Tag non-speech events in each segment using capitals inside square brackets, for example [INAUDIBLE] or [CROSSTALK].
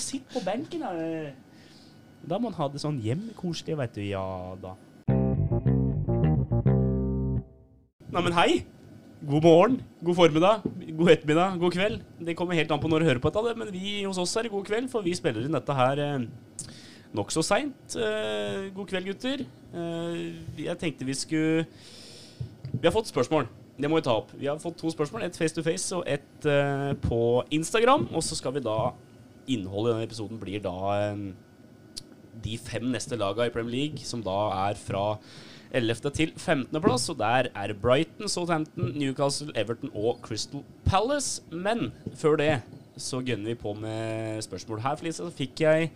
bare sitte på benken. Da, da må han ha det sånn hjemmekoselig, veit du. Ja da. Neimen, hei. God morgen, god formiddag, god ettermiddag, god kveld. Det kommer helt an på når du hører på dette, men vi hos oss er det god kveld, for vi spiller inn dette her eh, nokså seint. Eh, god kveld, gutter. Eh, jeg tenkte vi skulle Vi har fått spørsmål. Det må vi ta opp. Vi har fått to spørsmål. Et face to face og et eh, på Instagram. Og så skal vi da Innholdet i denne episoden blir da eh, de fem neste laga i Premier League, som da er fra 11. til 15. plass. Og der er Brighton, Southampton, Newcastle, Everton og Crystal Palace. Men før det så gønner vi på med spørsmål. Her Felicia, så fikk jeg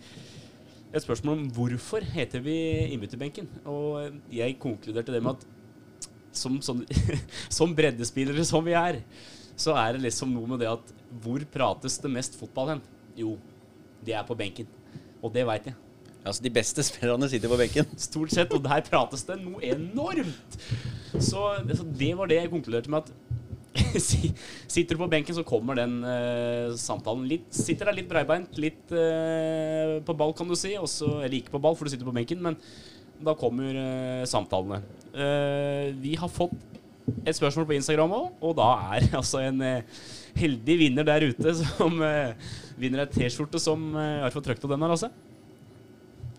et spørsmål om hvorfor heter vi innbytterbenken. Og jeg konkluderte det med at som, som, [LAUGHS] som breddespillere som vi er, så er det liksom noe med det at hvor prates det mest fotball hen? Jo, det er på benken. Og det veit jeg. Altså, De beste [LAUGHS] spillerne sitter på benken. Stort sett. Og der prates det noe enormt. Så, så det var det jeg konkluderte med at [LAUGHS] Sitter du på benken, så kommer den uh, samtalen litt Sitter der litt breibeint, litt uh, på ball, kan du si. Også, eller ikke på ball, for du sitter på benken, men da kommer uh, samtalene. vi har fått et spørsmål på Instagram òg, og da er [LAUGHS] altså en heldig vinner der ute som vinner ei T-skjorte som Har for fått trykt opp den her, Lasse?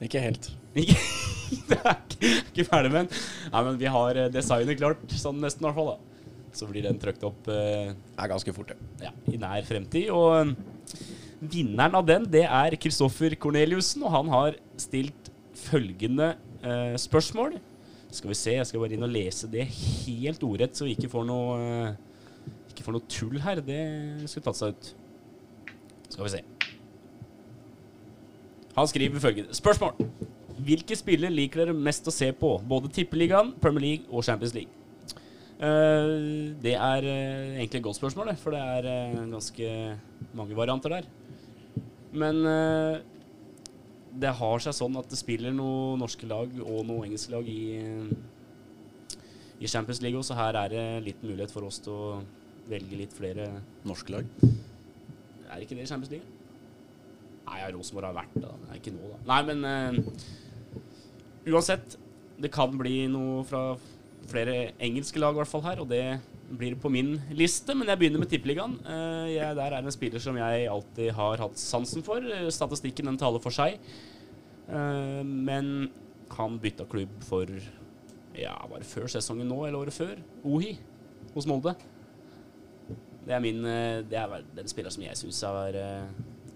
Ikke helt. [LAUGHS] Det er ikke, ikke ferdig med den. Nei, men vi har designet klart, sånn nesten i hvert fall. da så blir den trøkt opp eh, er ganske fort, ja. ja. i nær fremtid. Og um, vinneren av den, det er Kristoffer Korneliussen, og han har stilt følgende eh, spørsmål. Skal vi se, jeg skal bare inn og lese det helt ordrett, så vi ikke får noe eh, Ikke får noe tull her. Det skulle tatt seg ut. Skal vi se. Han skriver følgende spørsmål. Hvilke spiller liker dere mest å se på? Både Tippeligaen, Premier League og Champions League? Uh, det er uh, egentlig et godt spørsmål, for det er uh, ganske mange varianter der. Men det har seg sånn at det spiller noen norske lag og noen engelske lag i, i Champions League, så her er det litt mulighet for oss til å velge litt flere Norske lag? Er ikke det i Champions League? Nei, ja, Rosenborg har vært det. Det er ikke nå, da. Nei, men uansett. Det kan bli noe fra flere engelske lag i hvert fall her, og det blir på min liste. Men jeg begynner med Tippeligaen. Uh, der er en spiller som jeg alltid har hatt sansen for. Eh, statistikken den taler for seg. Uh, men han bytta klubb for ja, var det før sesongen nå, eller året før? Ohi hos Molde. Det er, min, det er den spilleren som jeg syns er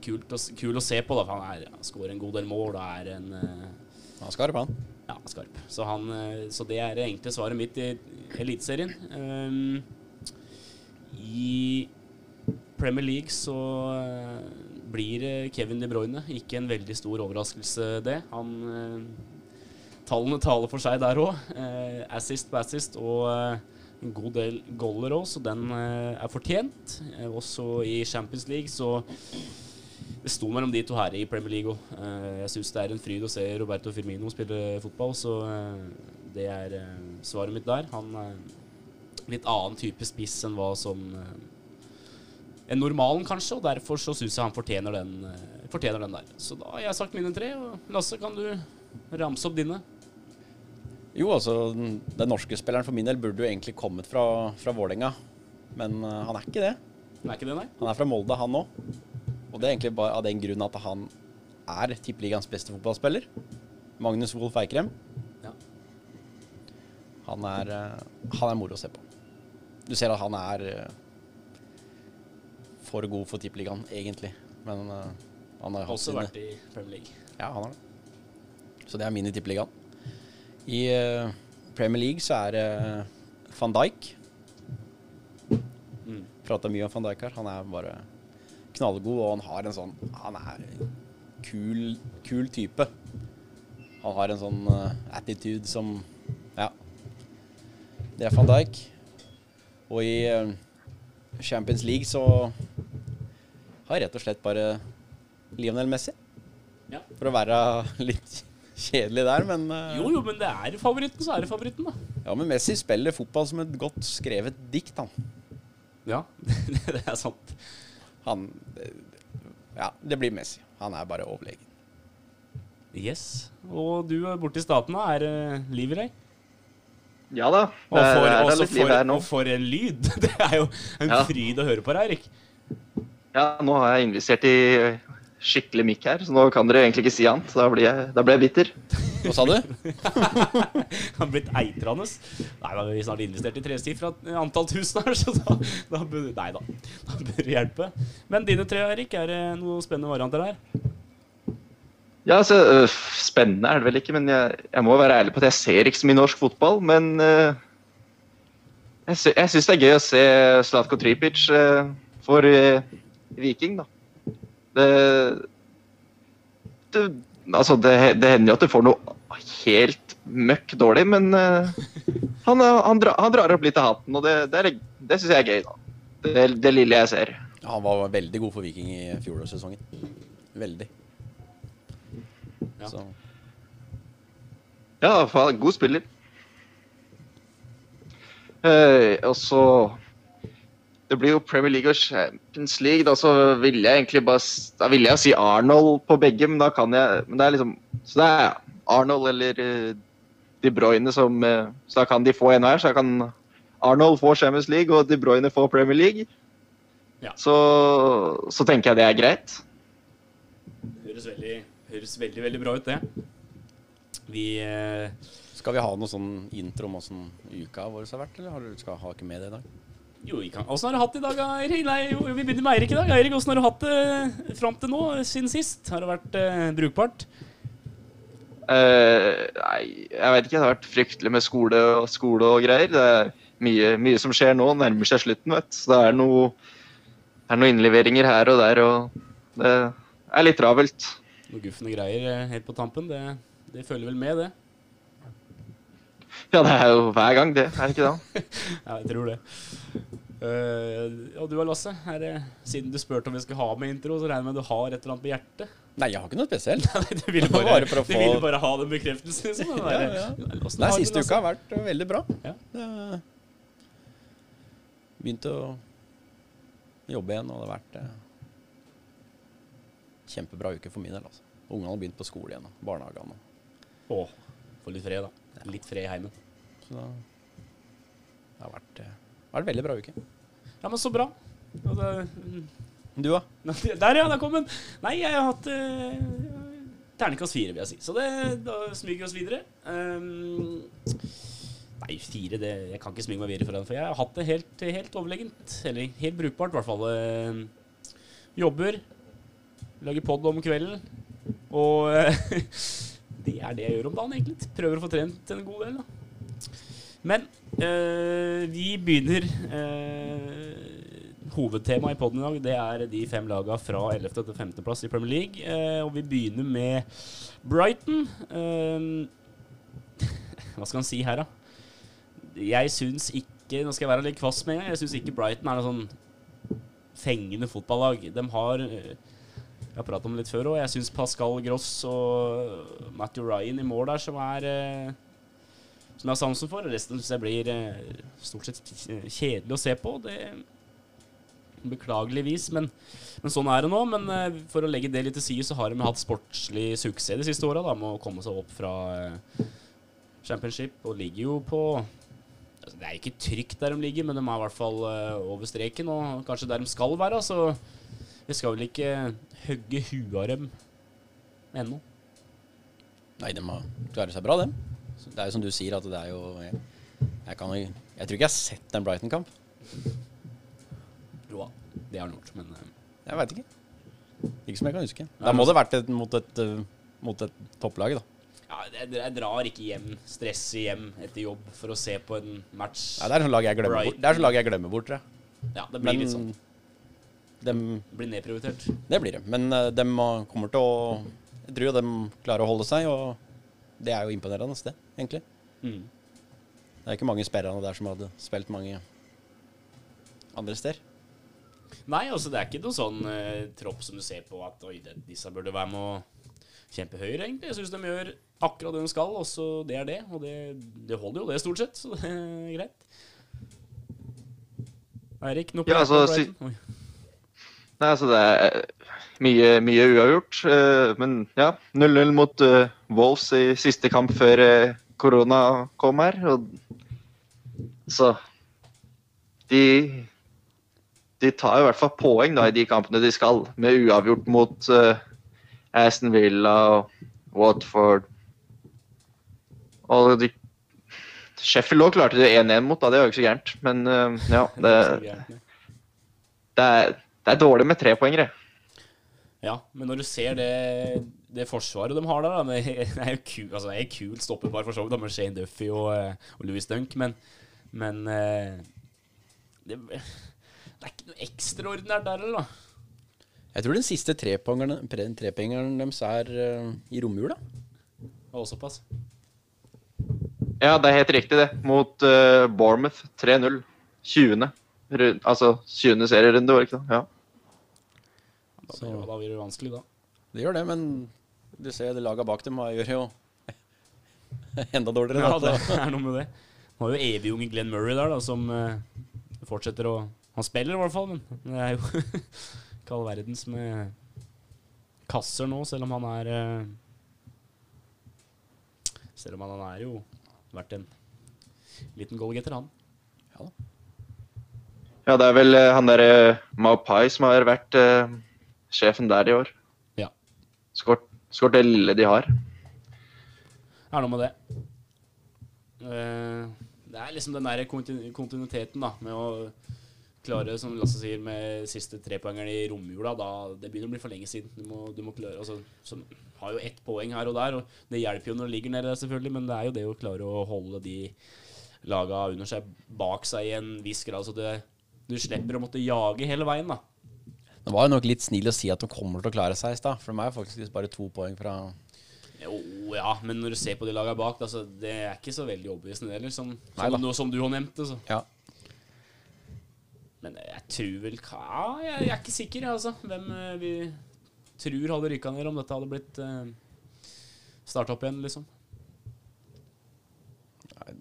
kult å, kul å se på. Da. Han, er, han skårer en god del mål og er en Han er skarp, han. Ja, skarp. Så, han, eh, så det er egentlig svaret mitt i Eliteserien. Um, I Premier League så blir Kevin De Bruyne ikke en veldig stor overraskelse, det. Han Tallene taler for seg der òg. Assist på assist og en god del goller òg, så den er fortjent. også i Champions League så det sto mellom de to her i Premier League òg. Uh, jeg syns det er en fryd å se Roberto Firmino spille fotball, så det er svaret mitt der. Han er litt annen type spiss enn hva som enn normalen, kanskje, og derfor så syns jeg han fortjener den, fortjener den, der. Så da har jeg sagt mine tre, og Lasse, kan du ramse opp dine? Jo, altså, den norske spilleren for min del burde jo egentlig kommet fra, fra Vålerenga, men han er ikke det. Han er ikke det, nei? Han er fra Molde, han òg. Og det er egentlig bare av den grunn at han er tippeligaens beste fotballspiller. Magnus Wolff Eikrem. Ja. Han, er, uh, han er moro å se på. Du ser at han er uh, for god for tippeligaen, egentlig. Men uh, han har også vært i Premier League. Ja, han har det. Så det er min i tippeligaen. I Premier League så er det van Dijk. Mm. Prata mye om van Dijk her. Han er bare knallgod, og han har en sånn Han er kul, kul type. Han har en sånn uh, attitude som Ja. Det er van Dijk. Og i Champions League så har jeg rett og slett bare Lionel Messi. Ja. For å være [LAUGHS] litt kjedelig der, men uh, Jo, jo, men det er favoritten, så er det favoritten, da. Ja, men Messi spiller fotball som et godt skrevet dikt, han. Ja, [LAUGHS] det er sant han Ja, det blir Messi. Han er bare overlegen. Yes. Og du er borte i Statene. Er det liv i deg? Ja da. Og for, det er også litt liv her nå. og for en lyd! [LAUGHS] Det er jo en Ja. fryd å høre på deg, Erik. Ja, nå har jeg investert i skikkelig mikk her, så nå kan dere egentlig ikke si annet. Da blir jeg, da blir jeg bitter. Hva sa du? [LAUGHS] Han blitt eitrende. Nei, da har vi snart investert i tresifra antall tusen her, så da, da bør Nei da. Da bør det hjelpe. Men dine tre, Erik, er det noen spennende varianter her? Ja, altså, øh, Spennende er det vel ikke, men jeg, jeg må være ærlig på at jeg ser ikke så mye norsk fotball. Men øh, jeg, sy jeg syns det er gøy å se Slatko Tripic øh, for øh, Viking, da. Det, det Altså, det, det hender jo at du får noe helt møkk dårlig, men uh, han, øh, han, dra, han drar opp litt av hatten, og det, det, det syns jeg er gøy, da. Det, det lille jeg ser. Han var veldig god for Viking i fjorårssesongen. Veldig. Ja. Så Ja, faen, god spiller. Uh, og så Det blir jo Premier League og Champions League. Da så ville jeg egentlig bare Da ville jeg si Arnold på begge, men da kan jeg Men det er liksom Så det er Arnold eller eh, De Bruyne som eh, Så da kan de få en hver. Så da kan Arnold få Champions League, og De Bruyne få Premier League. Ja. Så, så tenker jeg det er greit. Høres veldig, høres veldig, veldig bra ut, det. Vi eh, skal vi ha noe sånn intro om åssen uka vår har vært, eller har du skal ha ikke med det i dag? Jo, vi kan. Åssen har du hatt det i dag, Eirik? Nei, jo, vi begynner med Eirik i dag. Eirik, åssen har du hatt det fram til nå, siden sist? Har det vært eh, brukbart? Eh, nei, jeg vet ikke. Det har vært fryktelig med skole og, skole og greier. Det er mye, mye som skjer nå. Nærmer seg slutten, vet du. Så det er noe det er noen innleveringer her og der, og det er litt travelt. Noen guffende greier eh, helt på tampen. Det, det følger vel med, det. [LAUGHS] Ja, det er jo hver gang, det. Er det ikke det? [LAUGHS] Ja, jeg tror det. Uh, og du da, Lasse? Er det, siden du spurte om vi skulle ha med intro, så regner jeg med at du har et eller annet på hjertet? Nei, jeg har ikke noe spesielt. [LAUGHS] Nei, du ville bare, Bare få- vil bare ha den bekreftelsen, liksom. Den Ja, der- ja. Nei, har siste uka har vært uh, veldig bra. Ja. Det- Begynte å jobbe igjen, og det har vært eh, kjempebra uke for min del. Altså. Ungene har begynt på skole igjen, og barnehagene. Åh, få litt fred, da. Litt fred i heimen. Så da, det har vært, eh, vært veldig bra uke. Ja, men så bra. Det, mm, Du, da? [LAUGHS] Der, ja, der kom den. Nei, jeg har hatt eh, terningkast fire, vil jeg si. Så det, da smyger vi oss videre. Um, nei, fire det, Jeg kan ikke smyge meg videre for den, for jeg har hatt det helt, helt overlegent. Eller helt brukbart, i hvert fall. Uh, jobber. Lager pod om kvelden. Og eh, [LAUGHS] det er det jeg gjør om dagen, egentlig. Prøver å få trent en god del, da. Men øh, vi begynner øh, Hovedtemaet i poden i dag Det er de fem lagene fra 11. til 5. plass i Premier League. Øh, og vi begynner med Brighton. Eh, [LAUGHS] hva skal han si her, da? Jeg syns ikke Nå skal jeg være litt kvass med en gang. Jeg syns ikke Brighton er noe sånn fengende fotballag. De har eh, Jeg har pratet om det litt før òg. Jeg syns Pascal Gross og Matthew Ryan i mål der som er eh, som jeg har sansen for. Resten syns jeg blir eh, stort sett kjedelig å se på. Det Beklageligvis, men, men sånn er det nå. Men eh, for å legge det litt til side, så har de hatt sportslig suksess de siste åra med å komme seg opp fra eh, championship, og ligger jo på altså, Det er ikke trygt der de ligger, men de er i hvert fall over streken, og kanskje der de skal være. Så vi skal vel ikke hogge huet av dem ennå. Nei, de klarer seg bra, dem. Det er jo som du sier, at det er jo Jeg, jeg, kan, jeg tror ikke jeg har sett en Brighton-kamp. Jo det har de gjort, men eh, Jeg veit ikke. Ikke som jeg kan huske. Da må det vært et, mot et, uh, mot et topplag, da. Ja, jeg, drar ikke hjem, stresser hjem etter jobb for å se på en match. Ja, det er sånn lag jeg glemmer bort. Det er sånn lag jeg glemmer bort, tror jeg. Ja, det blir Men litt sånn. De Blir nedprioritert. det blir det. Men dem uh, kommer til å Jeg tror jo de klarer å holde seg, og det er jo imponerende, det, egentlig. Mm. Det er ikke mange spillerne der som hadde spilt mange andre steder. Nei, altså det er ikke noe sånn eh, tropp som du ser på at oi, det, disse burde være med å kjempe høyere, egentlig. Jeg syns de gjør akkurat det de skal, og så det er det. Og det, det holder jo, det, stort sett. Så [LAUGHS] det er greit. Eirik, noe på Ja, altså? Oi. Nei, altså det er mye, mye uavgjort. eh, Men ja, 0-0 mot eh, Wolves i siste kamp før eh, korona kom her. Og så De De tar i hvert fall poeng da i de kampene de skal, med uavgjort mot eh, Aston Villa og Watford. Og de Sheffield òg klarte det 1-1 mot, da. Det var jo ikke så gærent. Men eh, ja, det, det, er, det er dårlig med trepoengere. Ja, men når du ser det, det forsvaret de har der, da, [LAUGHS] det er jo kult altså, det er kult stopperpar for så vidt, med Shane Duffy og, eh, og Louis Dunk, men, men eh, det, det er ikke noe ekstraordinært der, eller? da? Jeg tror den siste trepengeren pre- deres er uh, i romjula. Og såpass. Ja, det er helt riktig, det. Mot uh, Bournemouth 3-0. 20. Ru- Altså 20. serierunde, var det ikke det? Ja. Da, Så- blir, det- da blir det vanskelig, da. Det gjør det, men du ser det laga bak dem har- gjør jo [LAUGHS] enda dårligere. Ja, da. det er noe med det. Nå har jo evig unge Glenn Murray der, da, som uh, fortsetter å Han spiller i hvert fall, men det er jo [LAUGHS] ikke all verdens med kasser nå, selv om han er uh, Selv om han, han er jo vært en liten goalgetter, han. ja, det er vel uh, han derre Maupai som har vært eh, sjefen der i år. Ja. Skåret skåret det lille de har. Det er noe med det. Eh, det er liksom den der kontin- kontinuiteten da, med å klare, som Lasse sier, med siste trepoengeren i romjula. Da, det begynner å bli for lenge siden. Du må, du må klare, altså, som har jo ett poeng her og der, og det hjelper jo når det ligger nede, der, selvfølgelig, men det er jo det å klare å holde de laga under seg bak seg i en viss grad, så det, du slipper å måtte jage hele veien. da. Det var jo nok litt snill å si at de kommer til å klare seg i stad, for de er jo faktisk bare to poeng fra Jo, ja, men når du ser på de lagene bak, altså, det er ikke så veldig overbevisende heller, som, Nei som, noe som du har nevnt. Altså. Ja. Men jeg tror vel Ja, jeg, jeg er ikke sikker, altså. Hvem eh, vi tror hadde ryka ned om dette hadde blitt uh, starta opp igjen, liksom.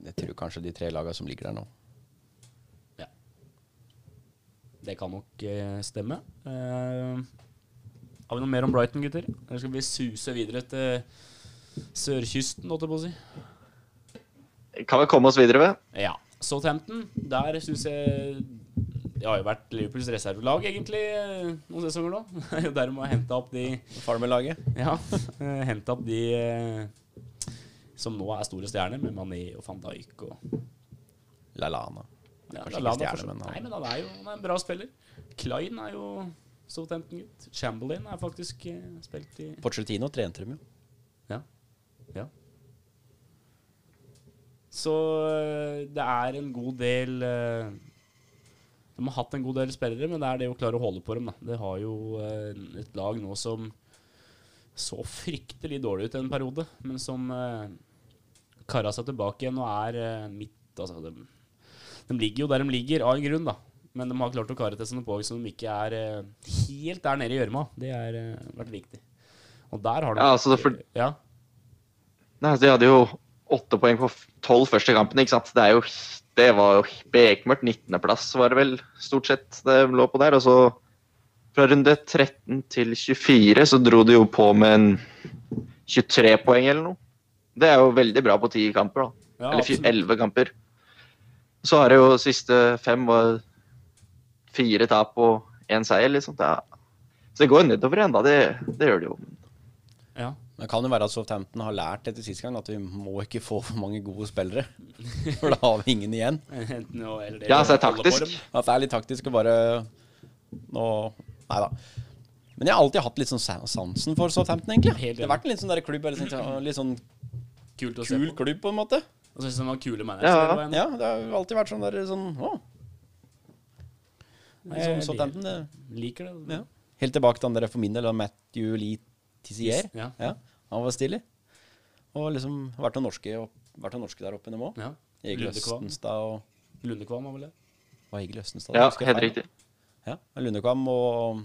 Jeg tror kanskje de tre lagene som ligger der nå. Det kan nok eh, stemme. Eh, har vi noe mer om Brighton, gutter? Eller skal vi suse videre til sørkysten, holdt jeg på å si? Kan vi komme oss videre ved? Ja. Southampton, der syns jeg Det har jo vært Liverpools reservelag, egentlig, noen sesonger nå. [LAUGHS] Det er jo der de har henta opp de Farmerlaget. Ja, [LAUGHS] Hente henta opp de eh, som nå er store stjerner, med Mané og van Dijk og Lallana. Ja, Kanskje ikke stjerne, men han- Nei, men han er jo han er en bra spiller. Klein er jo Southampton-gutt. Chamberlain er faktisk eh, spilt i Pochettino trente dem jo. Ja. ja. Så eh, det er en god del eh, De har hatt en god del spillere, men det er det å klare å holde på dem. Da. Det har jo eh, et lag nå som så fryktelig dårlig ut en periode, men som eh, kara seg tilbake igjen og er eh, midt Altså, de, de ligger jo der de ligger, av en grunn, da. Men de har klart å kare til sånne poeng som de ikke er eh, helt der nede i gjørma. Det har vært viktig. Og der har de Ja, altså, for- ja. Nei, De hadde jo åtte poeng på tolv første kampene. ikke sant? Det, jo, det var jo bekmørkt. 19.-plass var det vel stort sett det lå på der. Og så fra runde 13 til 24 så dro de jo på med en 23 poeng eller noe. Det er jo veldig bra på ti kamper, da. Ja, eller elleve 11 kamper. Så har det jo siste fem og fire tap og én seier, liksom. Det er, så det går nedover igjen, da. Det, det gjør det jo. Ja. Det kan jo være at Southampton har lært etter sist gang at vi må ikke få for mange gode spillere. [LAUGHS] For da har vi ingen igjen. [LAUGHS] Eller det Ja, så er det taktisk. At det er litt taktisk å bare Nå Nei da. Men jeg har alltid hatt litt sånn sansen for Southampton, egentlig. Det har vært en litt sånn der klubb, eller sånn, litt sånn Kult kul klubb, på en måte. Og jeg de var kule managere. Ja. Ja, det har jo alltid vært sånn der sånn Å. Jeg Sånn Southampton, det liker det. ja. Helt tilbake til han der for min del, Matthew Lee Tissier. Ja. Ja, han var stilig. Og liksom vært noen norske, vært noen norske der oppe nå òg. Ja. Egil Østenstad og Lundekvam var vel det? Var Egil Østenstad Ja, helt riktig. Ja, Lundekvam og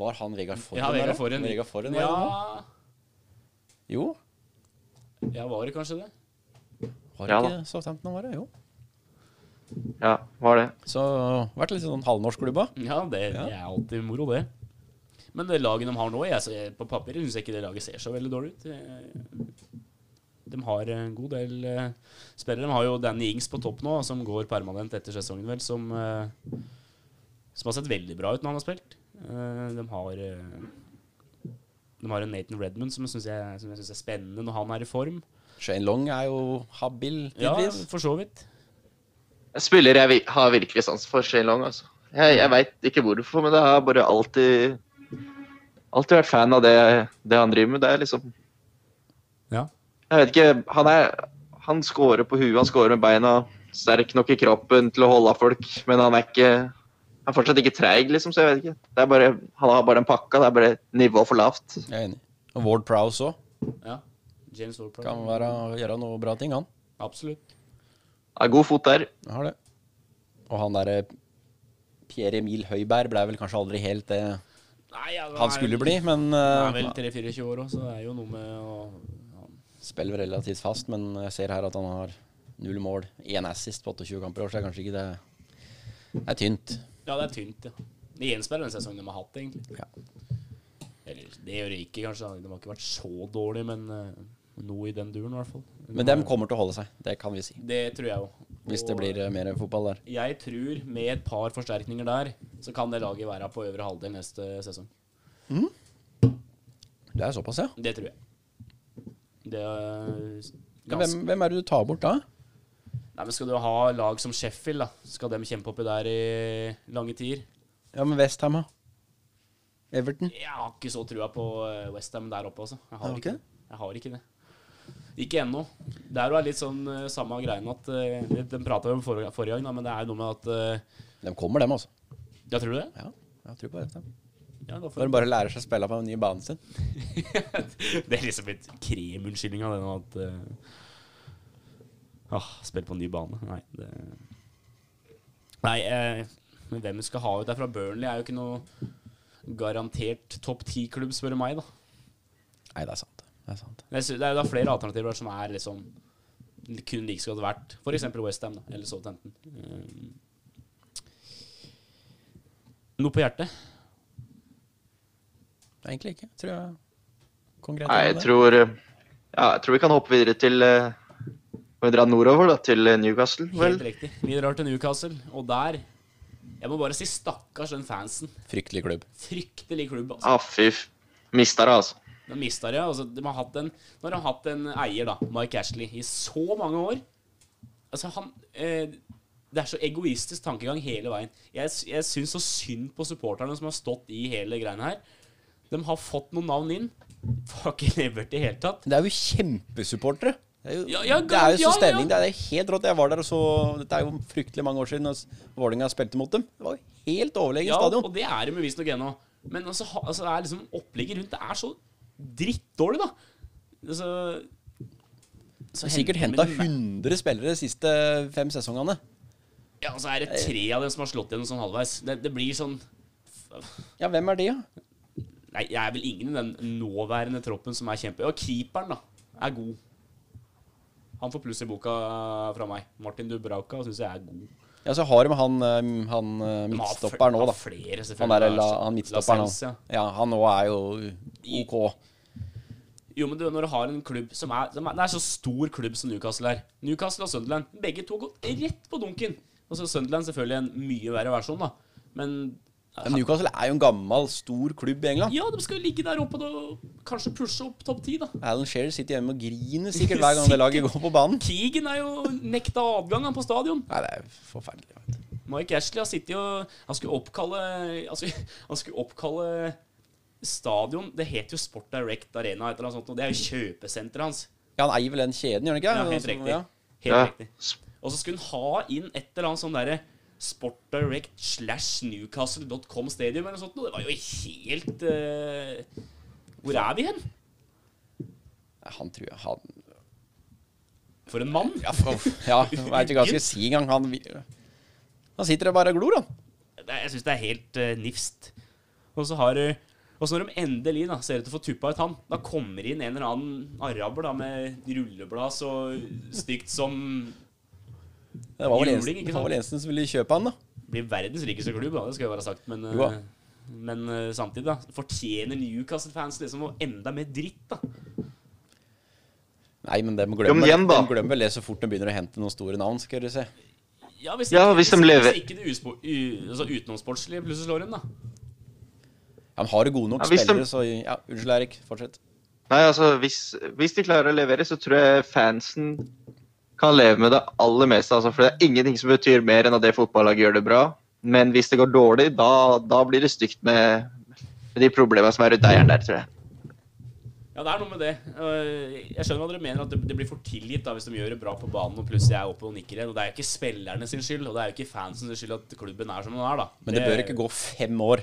Var han Vegard Forhen? Ja, Vegard? Forhen. Vegard Forhen? Ja, Jo, ja, var det kanskje det? Var det Ja ikke Southampton han var det? Jo. Ja, var det. Så vært litt sånn halvnorsk klubb òg. Ja, det, Ja. det er alltid moro, det. Men det laget de har nå, jeg, på papiret syns jeg ikke det laget ser så veldig dårlig ut. De har en god del eh, spillere. De har jo Danny Ings på topp nå, som går permanent etter sesongen, vel, som, eh, som har sett veldig bra ut når han har spilt. Eh, de har De har en Nathan Redmond som jeg syns er, som jeg synes er spennende når han er i form. Shane Long er jo habil, Ja, for så vidt. Jeg spiller jeg har virkelig sans for, Shane Long. Altså. Jeg, jeg veit ikke hvorfor, men det har bare alltid Alltid vært fan av det, det han driver med. Det er liksom Ja. Jeg vet ikke Han er Han scorer på huet, han scorer med beina. Sterk nok i kroppen til å holde av folk, men han er ikke Han er fortsatt ikke treig, liksom, så jeg vet ikke. Det er bare, han har bare den pakka. Det er bare nivå for lavt. Jeg er enig. Og Ward Prowse òg. ja. James Ward-Prowse. Kan være, gjøre noe bra ting, han. Absolutt. Det er god fot der. Har det. Og han derre Pierre Emil Høiberg ble vel kanskje aldri helt det Nei, ja, han skulle bli, men Han er eh, vel 3-24 år òg, så det er jo noe med å ja. spiller relativt fast. Men jeg ser her at han har null mål, én assist på 28 kamper i år, så er kanskje ikke det Det er tynt. ja, det er tynt, ja. Det gjenspeiler den sesongen de har hatt, egentlig. Ja. Eller det gjør det ikke, kanskje. De har ikke vært så dårlige, men eh, noe i den duren, i hvert fall. Men dem kommer til å holde seg, det kan vi si. Det tror jeg òg. Hvis det blir eh, mer fotball der. Jeg tror med et par forsterkninger der, så kan det laget være på øvre halvdel neste sesong. Det er såpass, ja. Det tror jeg. Det er hvem, hvem er det du tar bort da? Nei, men Skal du ha lag som Sheffield, da? Skal de kjempe oppi der i lange tider? Ja, men Westham, da? Everton? Jeg har ikke så trua på Westham der oppe, altså. Jeg har, ikke. Jeg har ikke det. Ikke ennå. Det er jo litt sånn eh, samme greien at uh, Den prata vi om forrige, forrige gang, da, men det er jo noe med at uh, De kommer, dem, altså. Ja, tror du det? Ja, jeg tror på det. Ja, Når får de bare lærer seg å spille på den nye banen sin. [LAUGHS] Det er liksom litt av den at uh, ah, Spill på en ny bane. Nei, det Nei, uh, men hvem vi skal ha ut der fra Burnley, er jo ikke noe garantert topp ti-klubb, spør du meg, da. Nei, det er sant. Det er sant. Det er jo da flere alternativer som er liksom kun like godt verdt. F.eks. Westham eller Southampton. Um, noe på hjertet? Egentlig ikke. Tror jeg konkret Nei, jeg tror eh, Ja, jeg tror vi kan hoppe videre til eh, Må vi dra nordover, da? Til eh, Newcastle, vel? Helt riktig. Vi drar til Newcastle, og der Jeg må bare si stakkars den fansen. Fryktelig klubb. Fryktelig klubb, altså. Ah, fy f... Mista det, altså. De mista det. Altså, de har hatt en, når de har hatt en eier, da, Mike Ashley, i så mange år Altså, han eh, Det er så egoistisk tankegang hele veien. Jeg, jeg syns så synd på supporterne som har stått i hele greiene her. De har fått noen navn inn. Har ikke levert i det hele tatt. Det er jo kjempesupportere. Det er jo, Ja, ja, det er jo så ja, ja. stemning. Det er helt rått. Jeg var der og så Dette er jo fryktelig mange år siden da Vålerenga spilte mot dem. Det var jo helt overlegen Ja, stadion. og det er de visstnok ennå. Men altså, altså, det er liksom opplegget rundt Det er så drittdårlig, da. Altså, så Sikkert henter henta 100 spillere de siste fem sesongene. Ja, og så er det tre av dem som har slått gjennom sånn halvveis. Det, det blir sånn Ja, hvem er de, da? Nei, jeg er vel ingen i den nåværende troppen som er kjempe... Ja, keeperen, da, er god. Han får pluss i boka fra meg. Martin Dubrauka syns jeg er god. Ja, så har de han, eh, han eh, har midtstopperen nå, da. har Flere, Han, er, la, han midtstopperen nå. Ja. Ja, han nå er jo OK. Jo, men du, når du har en klubb som er, som er Det er så stor klubb som Newcastle er. Newcastle og Sunderland, begge to gått rett på dunken. Og så Sunderland selvfølgelig en mye verre versjon, da. Men Men Newcastle er jo en gammel, stor klubb i England. ja, de skal jo ligge der oppe og kanskje pushe opp topp ti, da. Alan Shearer sitter hjemme og griner sikkert hver gang det laget går på banen. Keegan er jo nekta adgang på stadion. Nei, det er forferdelig. Mike Ashley har sittet og Han skulle oppkalle Han skulle, han skulle oppkalle stadion Det heter jo Sport Direct Arena, et eller annet sånt, og det er jo kjøpesenteret hans. Ja, han eier vel den kjeden, gjør han ikke? Ja, helt riktig. ja. Helt Ja. riktig. Og så skulle han ha inn et eller annet sånn derre sportdirect slash newcastle.com stadium eller noe sånt. Det var jo helt uh... Hvor er vi hen? Han tror jeg han For en mann! Ja, for, ja jeg vet ikke hva jeg skal si engang. Han, han sitter og bare glor, han. Jeg syns det er helt uh, nifst. Og så har du og så når de endelig da, ser ut til å få tuppa ut han, da kommer inn en eller annen araber da, med rulleblad så stygt som Det var vel Juling, eneste, ikke det var eneste som ville kjøpe han, da. Blir verdens rikeste klubb, da, det skal jo være sagt. Men, Jo eh, men eh, samtidig, da. Fortjener Newcastle-fans liksom noe enda mer dritt, da? Nei, men de glemmer, igjen, de glemmer vel det så fort de begynner å hente noen store navn, skal du se. Ja, hvis Ja, ikke, hvis de lever- hvis ikke det altså utenomsportslige plutselig slår inn, da. Men har jo gode nok Ja, spillere, de- så Ja, unnskyld, Erik. Fortsett. Nei, altså, hvis, hvis de klarer å levere, så tror jeg fansen kan leve med det aller meste. Altså, for det er ingenting som betyr mer enn at det fotballaget gjør det bra. Men hvis det går dårlig, da, da blir det stygt med, med de problemene som er rundt eieren der, tror jeg. Ja, det er noe med det. Jeg skjønner hva dere mener, at det, det blir for tilgitt da, hvis de gjør det bra på banen og plutselig er oppe og nikker igjen. Og det er jo ikke spillerne sin skyld, og det er jo ikke fansen sin skyld at klubben er som den er, da. Men det bør ikke gå fem år.